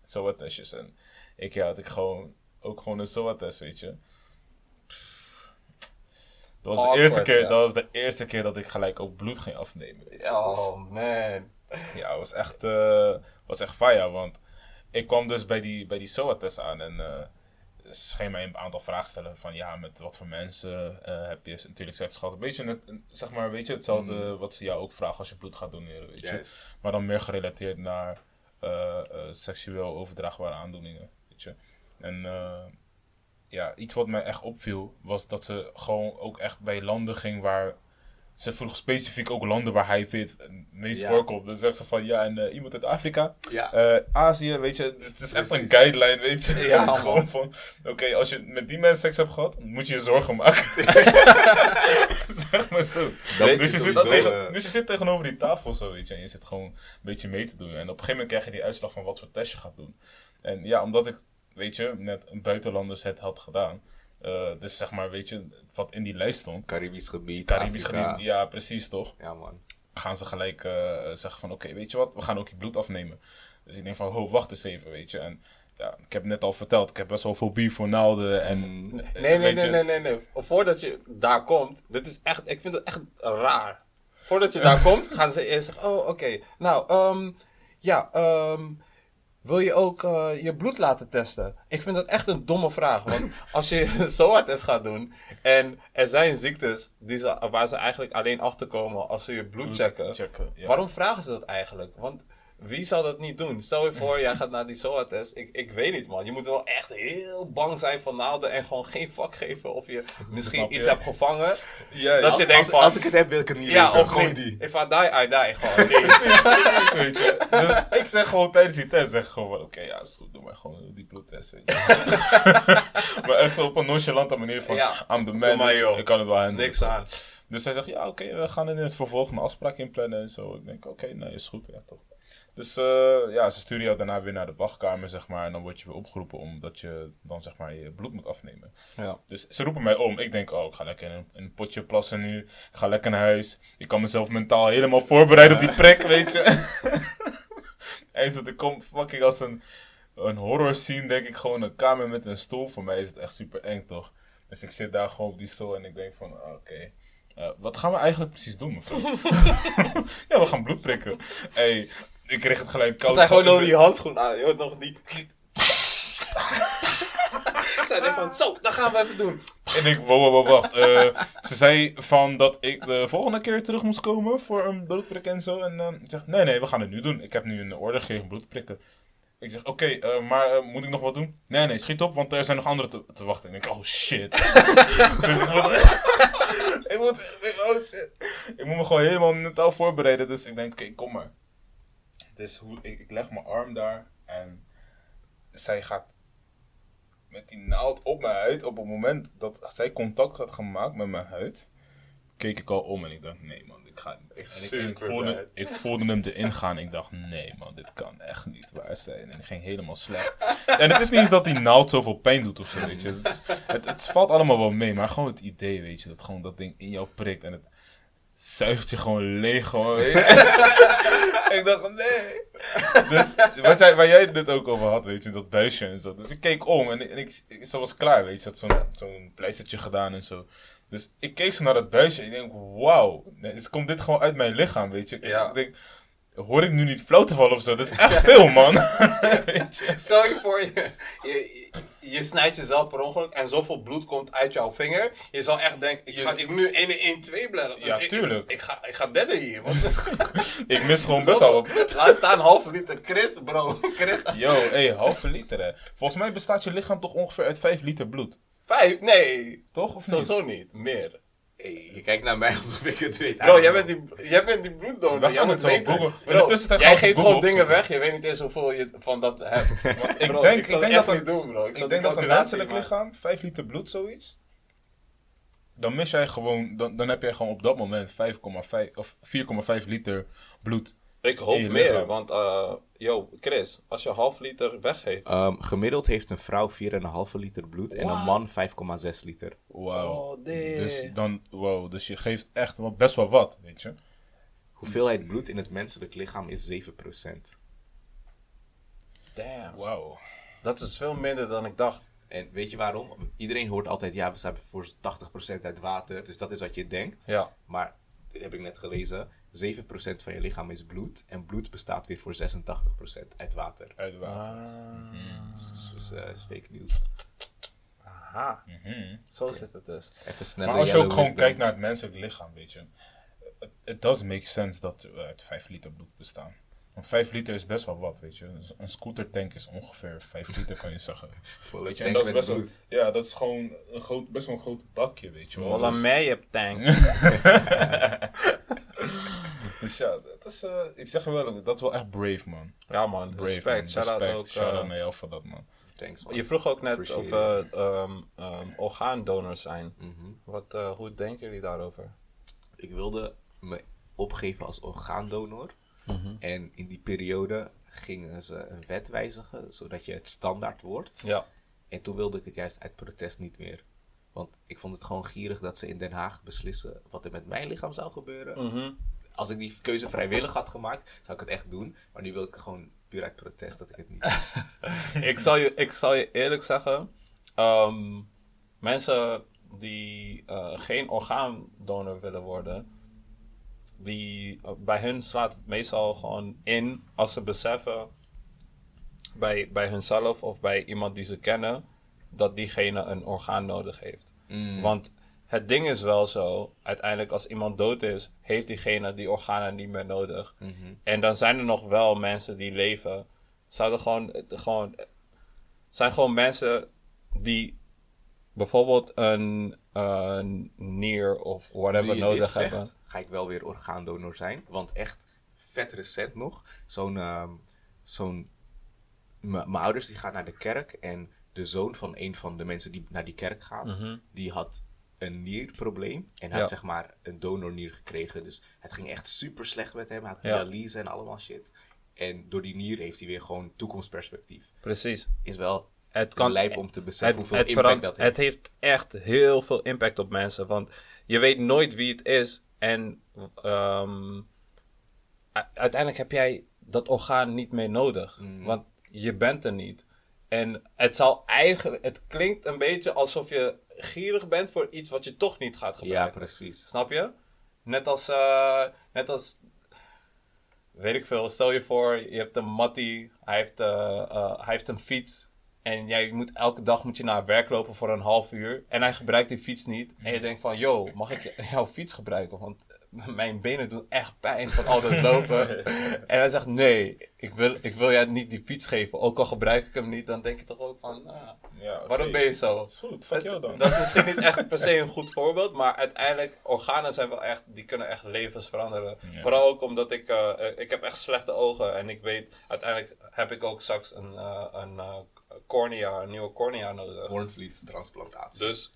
SOA-testjes. En ik ja, had ik gewoon, ook gewoon een SOA-test, weet je. Pff. Dat was, de eerste keer, ja. dat was de eerste keer dat ik gelijk ook bloed ging afnemen. Weet je. Dus- Oh man. Ja, het was echt, eh was echt fire, want ik kwam dus bij die, bij die SOA-test aan en ze ging mij een aantal vragen stellen van ja, met wat voor mensen eh, heb je natuurlijk seks gehad. Een beetje, zeg maar, weet je, hetzelfde wat ze jou ook vragen als je bloed gaat doneren, weet je. Maar dan meer gerelateerd naar seksueel overdraagbare aandoeningen, weet je. En ja, iets wat mij echt opviel was dat ze gewoon ook echt bij landen ging waar... Ze vroeg specifiek ook landen waar hij het meest Ja. voorkomt. Dan zegt ze van ja, en eh, iemand uit Afrika, Ja. eh, Azië, weet je. Het is echt een guideline, weet je. Ja, gewoon van, oké, als je met die mensen seks hebt gehad, moet je je zorgen maken. zeg maar zo. Dus je je, zit sowieso, tegen, eh, dus je zit tegenover die tafel zo, weet je. En je zit gewoon een beetje mee te doen. En op een gegeven moment krijg je die uitslag van wat voor test je gaat doen. En ja, omdat ik, weet je, net een buitenlanders het had gedaan. Eh, dus zeg maar, weet je, wat in die lijst stond. Caribisch gebied. Caribisch Afrika. gebied, ja, precies toch? Ja, man. gaan ze gelijk eh, zeggen van oké, weet je wat, we gaan ook je bloed afnemen. Dus ik denk van, ho, wacht eens even, weet je. En ja, ik heb net al verteld, ik heb best wel fobie voor naalden en... Nee, nee, weet nee, je- nee, nee, nee. Voordat je daar komt, dit is echt, ik vind het echt raar. Voordat je daar komt, gaan ze eerst zeggen, oh, oké. Nou, ehm, ja, ehm, wil je ook eh, je bloed laten testen? Ik vind dat echt een domme vraag. Want als je een SOA-test gaat doen en er zijn ziektes die ze, waar ze eigenlijk alleen achterkomen als ze je bloed checken. checken, ja. Waarom vragen ze dat eigenlijk? Want wie zou dat niet doen? Stel je voor, jij gaat naar die SOA-test. Ik, ik weet niet, man. Je moet wel echt heel bang zijn van naalden en gewoon geen vak geven of je misschien Snap je? iets hebt gevangen. Ja, Dat als- je denkt Als, van, als ik het heb, wil ik het niet ja, weten. of Gewoon die. If I die, I die. Gewoon, nee. Precies, weet je. Dus ik zeg gewoon tijdens die test, zeg gewoon oké, ja, is goed, doe maar gewoon die bloedtest, weet je. maar echt zo op een nonchalante manier van, Ja, I'm the man, maar, joh. ik kan het wel handelen. Niks aan. Dus hij zegt, ja, oké, we gaan in het vervolg een afspraak inplannen en zo. Ik denk, oké, nee, is goed, ja, toch. Dus eh, ja, ze sturen jou daarna weer naar de wachtkamer, zeg maar. En dan word je weer opgeroepen omdat je dan, zeg maar, je bloed moet afnemen. Ja. Dus ze roepen mij om. Ik denk, oh, ik ga lekker in een, in een potje plassen nu. Ik ga lekker naar huis. Ik kan mezelf mentaal helemaal voorbereiden op die prik, weet je. en zo, er komt fucking als een, een horror scene, denk ik, gewoon een kamer met een stoel. Voor mij is het echt super eng, toch? Dus ik zit daar gewoon op die stoel en ik denk van, oké. eh, wat gaan we eigenlijk precies doen, mevrouw? ja, we gaan bloed prikken. Hey, ik kreeg het gelijk koud. Ze zijn gewoon nog die handschoen aan. Je hoort nog die... Ze zijn van, zo, dat gaan we even doen. En ik, wow, wow, wow, wacht. Eh, ze zei van dat ik de volgende keer terug moest komen voor een bloedprik en zo. En eh, ik zeg, nee, nee, we gaan het nu doen. Ik heb nu een orde gegeven bloedprikken. Ik zeg, oké, eh, maar moet ik nog wat doen? Nee, nee, schiet op, want er zijn nog anderen te, te wachten. Ik denk, oh shit. dus ik moet, ik, moet, ik, oh shit. ik moet me gewoon helemaal mentaal voorbereiden. Dus ik denk, oké, kom maar. Dus hoe, ik, ik leg mijn arm daar en zij gaat met die naald op mijn huid. Op het moment dat zij contact had gemaakt met mijn huid, keek ik al om en ik dacht, nee man, niet. En ik, ik, Super voelde, ik voelde hem erin gaan. Ik dacht, nee man, dit kan echt niet waar zijn. En het ging helemaal slecht. En het is niet eens dat die naald zoveel pijn doet of zo, weet je. Het, is- het, het valt allemaal wel mee, maar gewoon het idee, weet je, dat gewoon dat ding in jou prikt en het zuigt je gewoon leeg, gewoon, ik dacht, nee. Dus wat jij, waar jij het net ook over had, weet je, dat buisje en zo. Dus ik keek om en, en ik, ik, ze was klaar, weet je. Ze had zo'n zo'n pleistertje gedaan en zo. Dus ik keek zo naar dat buisje en ik denk, wauw. Dus komt dit gewoon uit mijn lichaam, weet je. Ja. Ik denk, hoor ik nu niet flauw te vallen of zo? Dat is echt veel, man. weet je. Stel je voor, je, je, je snijdt jezelf per ongeluk en zoveel bloed komt uit jouw vinger. Je zal echt denken, ik, ga, ik moet nu 1 1 2 bladeren. Ja, ik, tuurlijk. Ik, ik ga, ik ga hier. Want Ik mis gewoon best wel Zoveel- Laat staan halve liter. Chris, bro. Chris. Yo, hey, halve liter hè. Volgens mij bestaat je lichaam toch ongeveer uit 5 liter bloed. Vijf? Nee. Toch? Of niet? Sowieso niet. Meer. Hey, je kijkt naar mij alsof ik het weet. Bro, jij bent die, jij bent die bloeddonor. We Jij moet het weten. Bro, jij geeft gewoon dingen weg. Je weet niet eens hoeveel je van dat hebt. Ik Bro, denk, ik zal ik denk echt dat niet een, doen, bro. Ik, denk dat een menselijk lichaam 5 liter bloed, zoiets. Dan mis jij gewoon, dan, dan heb jij gewoon op dat moment 5,5 of 4,5 liter bloed. Ik hoop meer, lichaam. want eh, yo, Chris, als je half liter weggeeft. Ehm, gemiddeld heeft een vrouw 4,5 liter bloed en een man 5,6 liter. Wauw. Oh. Dus dan, wow, dus je geeft echt wel best wel wat, weet je. Hoeveelheid bloed in het menselijk lichaam is 7%. Damn. Wauw. Dat is veel minder dan ik dacht. En weet je waarom? Iedereen hoort altijd, ja, we zijn voor 80% uit water. Dus dat is wat je denkt. Ja. Maar, dit heb ik net gelezen, 7% van je lichaam is bloed. En bloed bestaat weer voor 86% uit water. Uit water. Dus, dus eh, is fake news. Aha. Zo zit het dus. Even sneller. Maar als je ook gewoon wisdom. kijkt naar het menselijk lichaam, weet je. Het- does make sense dat we uit 5 liter bloed bestaan. Want 5 liter is best wel wat, weet je. Dus Een scootertank is ongeveer 5 liter, kan je zeggen. Weet je, en dat is best wel, ja, dat is gewoon een groot, best wel een groot bakje, weet je wel. Wel een Dus, mee tank. dus ja, dat is, eh, ik zeg je wel, dat is wel echt brave, man. Ja man, Brave, respect. man. Shout out Respect. ook. Shout out eh, naar jou voor dat, man. Thanks, man. je vroeg ook net Appreciate over ehm ehm, orgaandonors zijn. Mhm. Wat, eh, hoe denken jullie daarover? Ik wilde me opgeven als orgaandonor. En in die periode gingen ze een wet wijzigen, zodat je het standaard wordt. Ja. En toen wilde ik het juist uit protest niet meer. Want ik vond het gewoon gierig dat ze in Den Haag beslissen wat er met mijn lichaam zou gebeuren. Mhm. Als ik die keuze vrijwillig had gemaakt, zou ik het echt doen. Maar nu wil ik gewoon puur uit protest dat ik het niet doe. ik, zal je, ik zal je eerlijk zeggen, ehm, mensen die eh, geen orgaandonor willen worden, die, eh, bij hun slaat het meestal gewoon in als ze beseffen bij, bij hunzelf of bij iemand die ze kennen, dat diegene een orgaan nodig heeft. Want het ding is wel zo, uiteindelijk als iemand dood is, heeft diegene die organen niet meer nodig. En dan zijn er nog wel mensen die leven. Zouden gewoon, gewoon, zijn gewoon mensen die bijvoorbeeld een, een nier of whatever nodig zegt, hebben. ga ik wel weer orgaandonor zijn. Want echt vet recent nog. Zo'n, ehm, zo'n, mijn ouders die gaan naar de kerk. En de zoon van een van de mensen die naar die kerk gaan, die had een nierprobleem. En hij had zeg maar een donornier gekregen. Dus het ging echt super slecht met hem. Hij had dialyse en allemaal shit. En door die nier heeft hij weer gewoon toekomstperspectief. Precies. Is wel Het kan lijp om te beseffen het, hoeveel het, impact dat heeft. het heeft echt heel veel impact op mensen. Want je weet nooit wie het is. En ehm, uiteindelijk heb jij dat orgaan niet meer nodig. Mm. Want je bent er niet. En het zal eigenlijk... Het klinkt een beetje alsof je gierig bent voor iets wat je toch niet gaat ja, gebruiken. precies. Snap je? Net als, eh, net als, weet ik veel, stel je voor, je hebt een mattie, hij heeft, eh, eh, hij heeft een fiets. En jij moet elke dag moet je naar werk lopen voor een half uur. En hij gebruikt die fiets niet. En je denkt van, yo, mag ik jouw fiets gebruiken? Want mijn benen doen echt pijn van al dat lopen. en hij zegt, nee, ik wil, ik wil jij niet die fiets geven. Ook al gebruik ik hem niet, dan denk je toch ook van, nou, Ja, waarom ben je zo? Is goed, fuck jou dan. Dat is misschien niet echt per se een goed voorbeeld, maar uiteindelijk, organen zijn wel echt, die kunnen echt levens veranderen. Ja. Vooral ook omdat ik, eh, eh, ik heb echt slechte ogen en ik weet, uiteindelijk heb ik ook straks een, eh, een cornea, een nieuwe cornea nodig. Hoornvliestransplantatie. Dus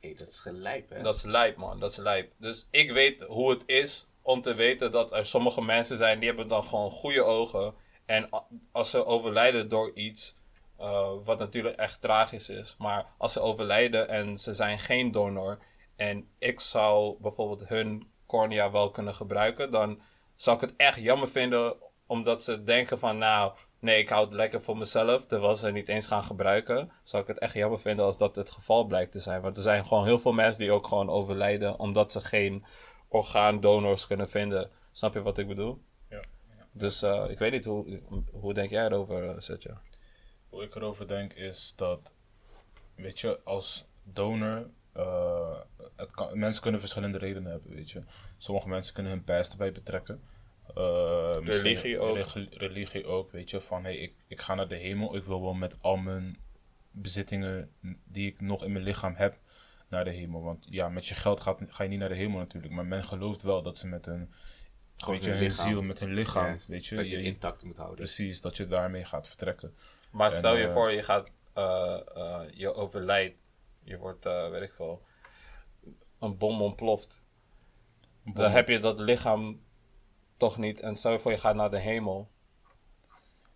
Hé, dat is gelijp, hè? dat is lijp, man. Dat is lijp. Dus ik weet hoe het is om te weten dat er sommige mensen zijn die hebben dan gewoon goede ogen. En als ze overlijden door iets, eh, wat natuurlijk echt tragisch is. Maar als ze overlijden en ze zijn geen donor. En ik zou bijvoorbeeld hun cornea wel kunnen gebruiken. Dan zou ik het echt jammer vinden. Omdat ze denken van nou, nee ik hou het lekker voor mezelf. Terwijl ze het niet eens gaan gebruiken. Zou ik het echt jammer vinden als dat het geval blijkt te zijn. Want er zijn gewoon heel veel mensen die ook gewoon overlijden. Omdat ze geen orgaandonors kunnen vinden. Snap je wat ik bedoel? Ja. Dus eh, ik weet niet, hoe, hoe denk jij erover, uh, Setja? Hoe ik erover denk is dat, weet je, als donor, eh, het kan, mensen kunnen verschillende redenen hebben, weet je. Sommige mensen kunnen hun past erbij betrekken. Eh, Religie ook. religi- religie ook, weet je, van hey, ik, ik ga naar de hemel, ik wil wel met al mijn bezittingen die ik nog in mijn lichaam heb, naar de hemel. Want ja, met je geld gaat, ga je niet naar de hemel natuurlijk, maar men gelooft wel dat ze met hun, Gewoon weet je, hun ziel, met hun lichaam, weet je, dat je intact moet houden. precies, dat je daarmee gaat vertrekken. Maar En, stel je eh, voor, je gaat, eh, je overlijdt, je wordt, weet ik veel, een bom ontploft. Dan heb je dat lichaam toch niet. En stel je voor, je gaat naar de hemel.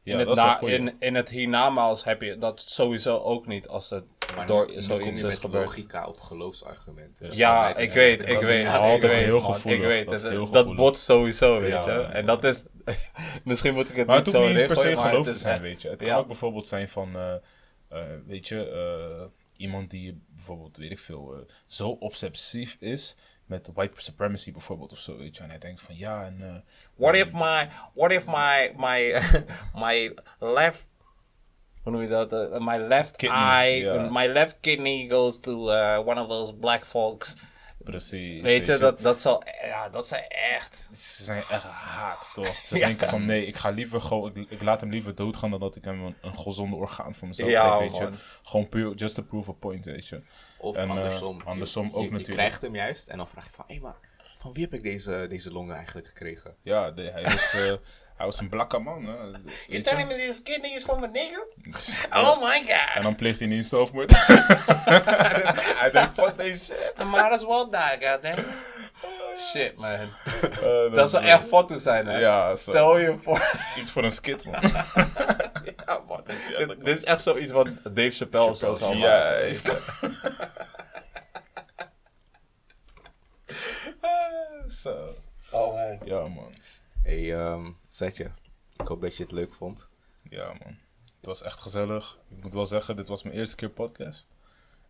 Ja, in, het dat is na, in, in het hiernamaals heb je dat sowieso ook niet als het Maar door nu, zoiets je is met gebeurd. logica op geloofsargumenten. Dus Ja, ik weet, ik is weet, altijd ik weet, heel man, gevoelig, Ik weet, dat dat, botst sowieso, weet Ja, je. ja, En ja. dat is, misschien moet ik het Maar niet het zo hoeft niet eens per se maar geloof het te zijn, weet je. Het kan ook bijvoorbeeld zijn van, eh, eh, weet je, eh, iemand die bijvoorbeeld, weet ik veel, zo obsessief is met white supremacy bijvoorbeeld of zo, weet je. En hij denkt van, ja, en... eh, What if my, what if my, my, my left, hoe noem je dat? Uh, my left Kidney, eye, my left kidney goes to uh, one of those black folks. Precies. Weet je, dat, dat zal, ja, dat zijn echt. Ze zijn echt haat, toch? Ze Ja. denken van, nee, ik ga liever gewoon, ik, ik laat hem liever doodgaan dan dat ik hem een, een gezonde orgaan voor mezelf Ja, geef, weet man. je. Gewoon puur, just to prove a point, weet je. Of En, eh, andersom. Je- andersom je, ook je, natuurlijk. krijgt hem juist en dan vraag je van, hé, maar van wie heb ik deze, deze longen eigenlijk gekregen? Ja, de- hij, is, eh, hij was een blakke man, hè. You weet je. telling me this kidney is from a nigger? Oh my En god. dan pleegt hij niet zelfmoord. hij denkt, fuck deze shit. I might as well die, goddamn. Shit, man. Eh, Dat zou echt foto's zijn, hè? Ja, zo. Stel je voor. is iets voor een skit, man. Dit, dit is echt zoiets wat Dave Chappelle of zo zou maken. Juist. Zo. Oh, man. Ja, man. Hé, ehm Zetje, ik hoop dat je het leuk vond. Ja, man. Het was echt gezellig. Ik moet wel zeggen, dit was mijn eerste keer podcast.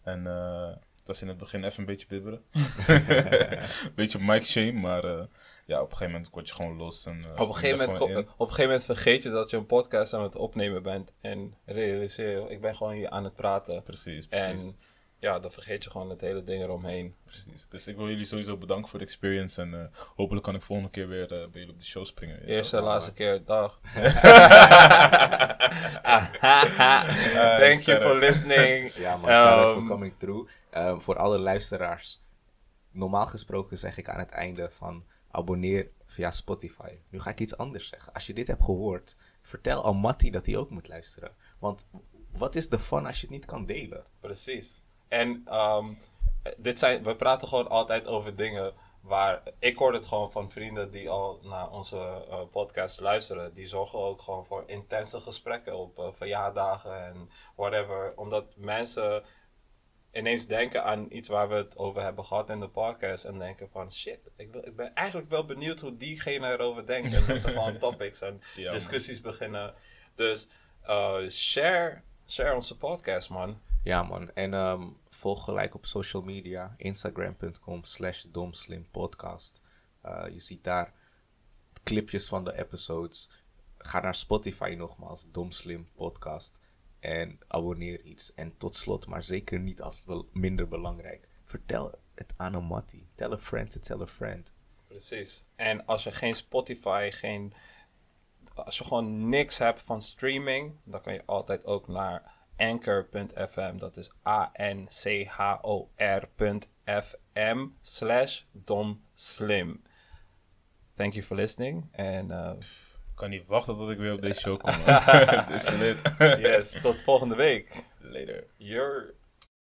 En eh, het was in het begin even een beetje bibberen. Een beetje mic shame, maar eh, ja, op een gegeven moment word je gewoon los. En, eh, Op een, gegeven moment, gewoon op een gegeven moment vergeet je dat je een podcast aan het opnemen bent. En realiseer je, ik ben gewoon hier aan het praten. Precies, precies. En ja, dan vergeet je gewoon het hele ding eromheen. precies. Dus ik wil jullie sowieso bedanken voor de experience. En eh, hopelijk kan ik volgende keer weer eh, bij jullie op de show springen. Ja, Eerste en laatste keer, dag. Thank you for listening. Ja, man, shout out for Um, coming through. Ehm, voor alle luisteraars, normaal gesproken zeg ik aan het einde van abonneer via Spotify. Nu ga ik iets anders zeggen. Als je dit hebt gehoord, vertel aan Matty dat hij ook moet luisteren. Want wat is de fun als je het niet kan delen? Precies. En ehm, dit zijn, we praten gewoon altijd over dingen waar. Ik hoor het gewoon van vrienden die al naar onze eh, podcast luisteren. Die zorgen ook gewoon voor intense gesprekken op eh, verjaardagen en whatever. Omdat mensen ineens denken aan iets waar we het over hebben gehad in de podcast. En denken van shit, ik, wil, ik ben eigenlijk wel benieuwd hoe diegene erover denkt. En dat ze gewoon topics en Ja, man. discussies beginnen. Dus eh, share, share onze podcast, man. Ja man, en ehm, volg gelijk op social media, instagram.com slash domslimpodcast. Eh, je ziet daar clipjes van de episodes. Ga naar Spotify nogmaals, Domslim Podcast. En abonneer iets. En tot slot, maar zeker niet als minder belangrijk. Vertel het aan een. Tell a friend to tell a friend. Precies. En als je geen Spotify, geen. Als je gewoon niks hebt van streaming, dan kan je altijd ook naar anchor.fm. Dat is A-N-C-H-O-R.fm slash domslim. Thank you for listening. En Ik kan niet wachten tot ik weer op deze show kom. Dit is lit. Yes, tot volgende week. Later. You're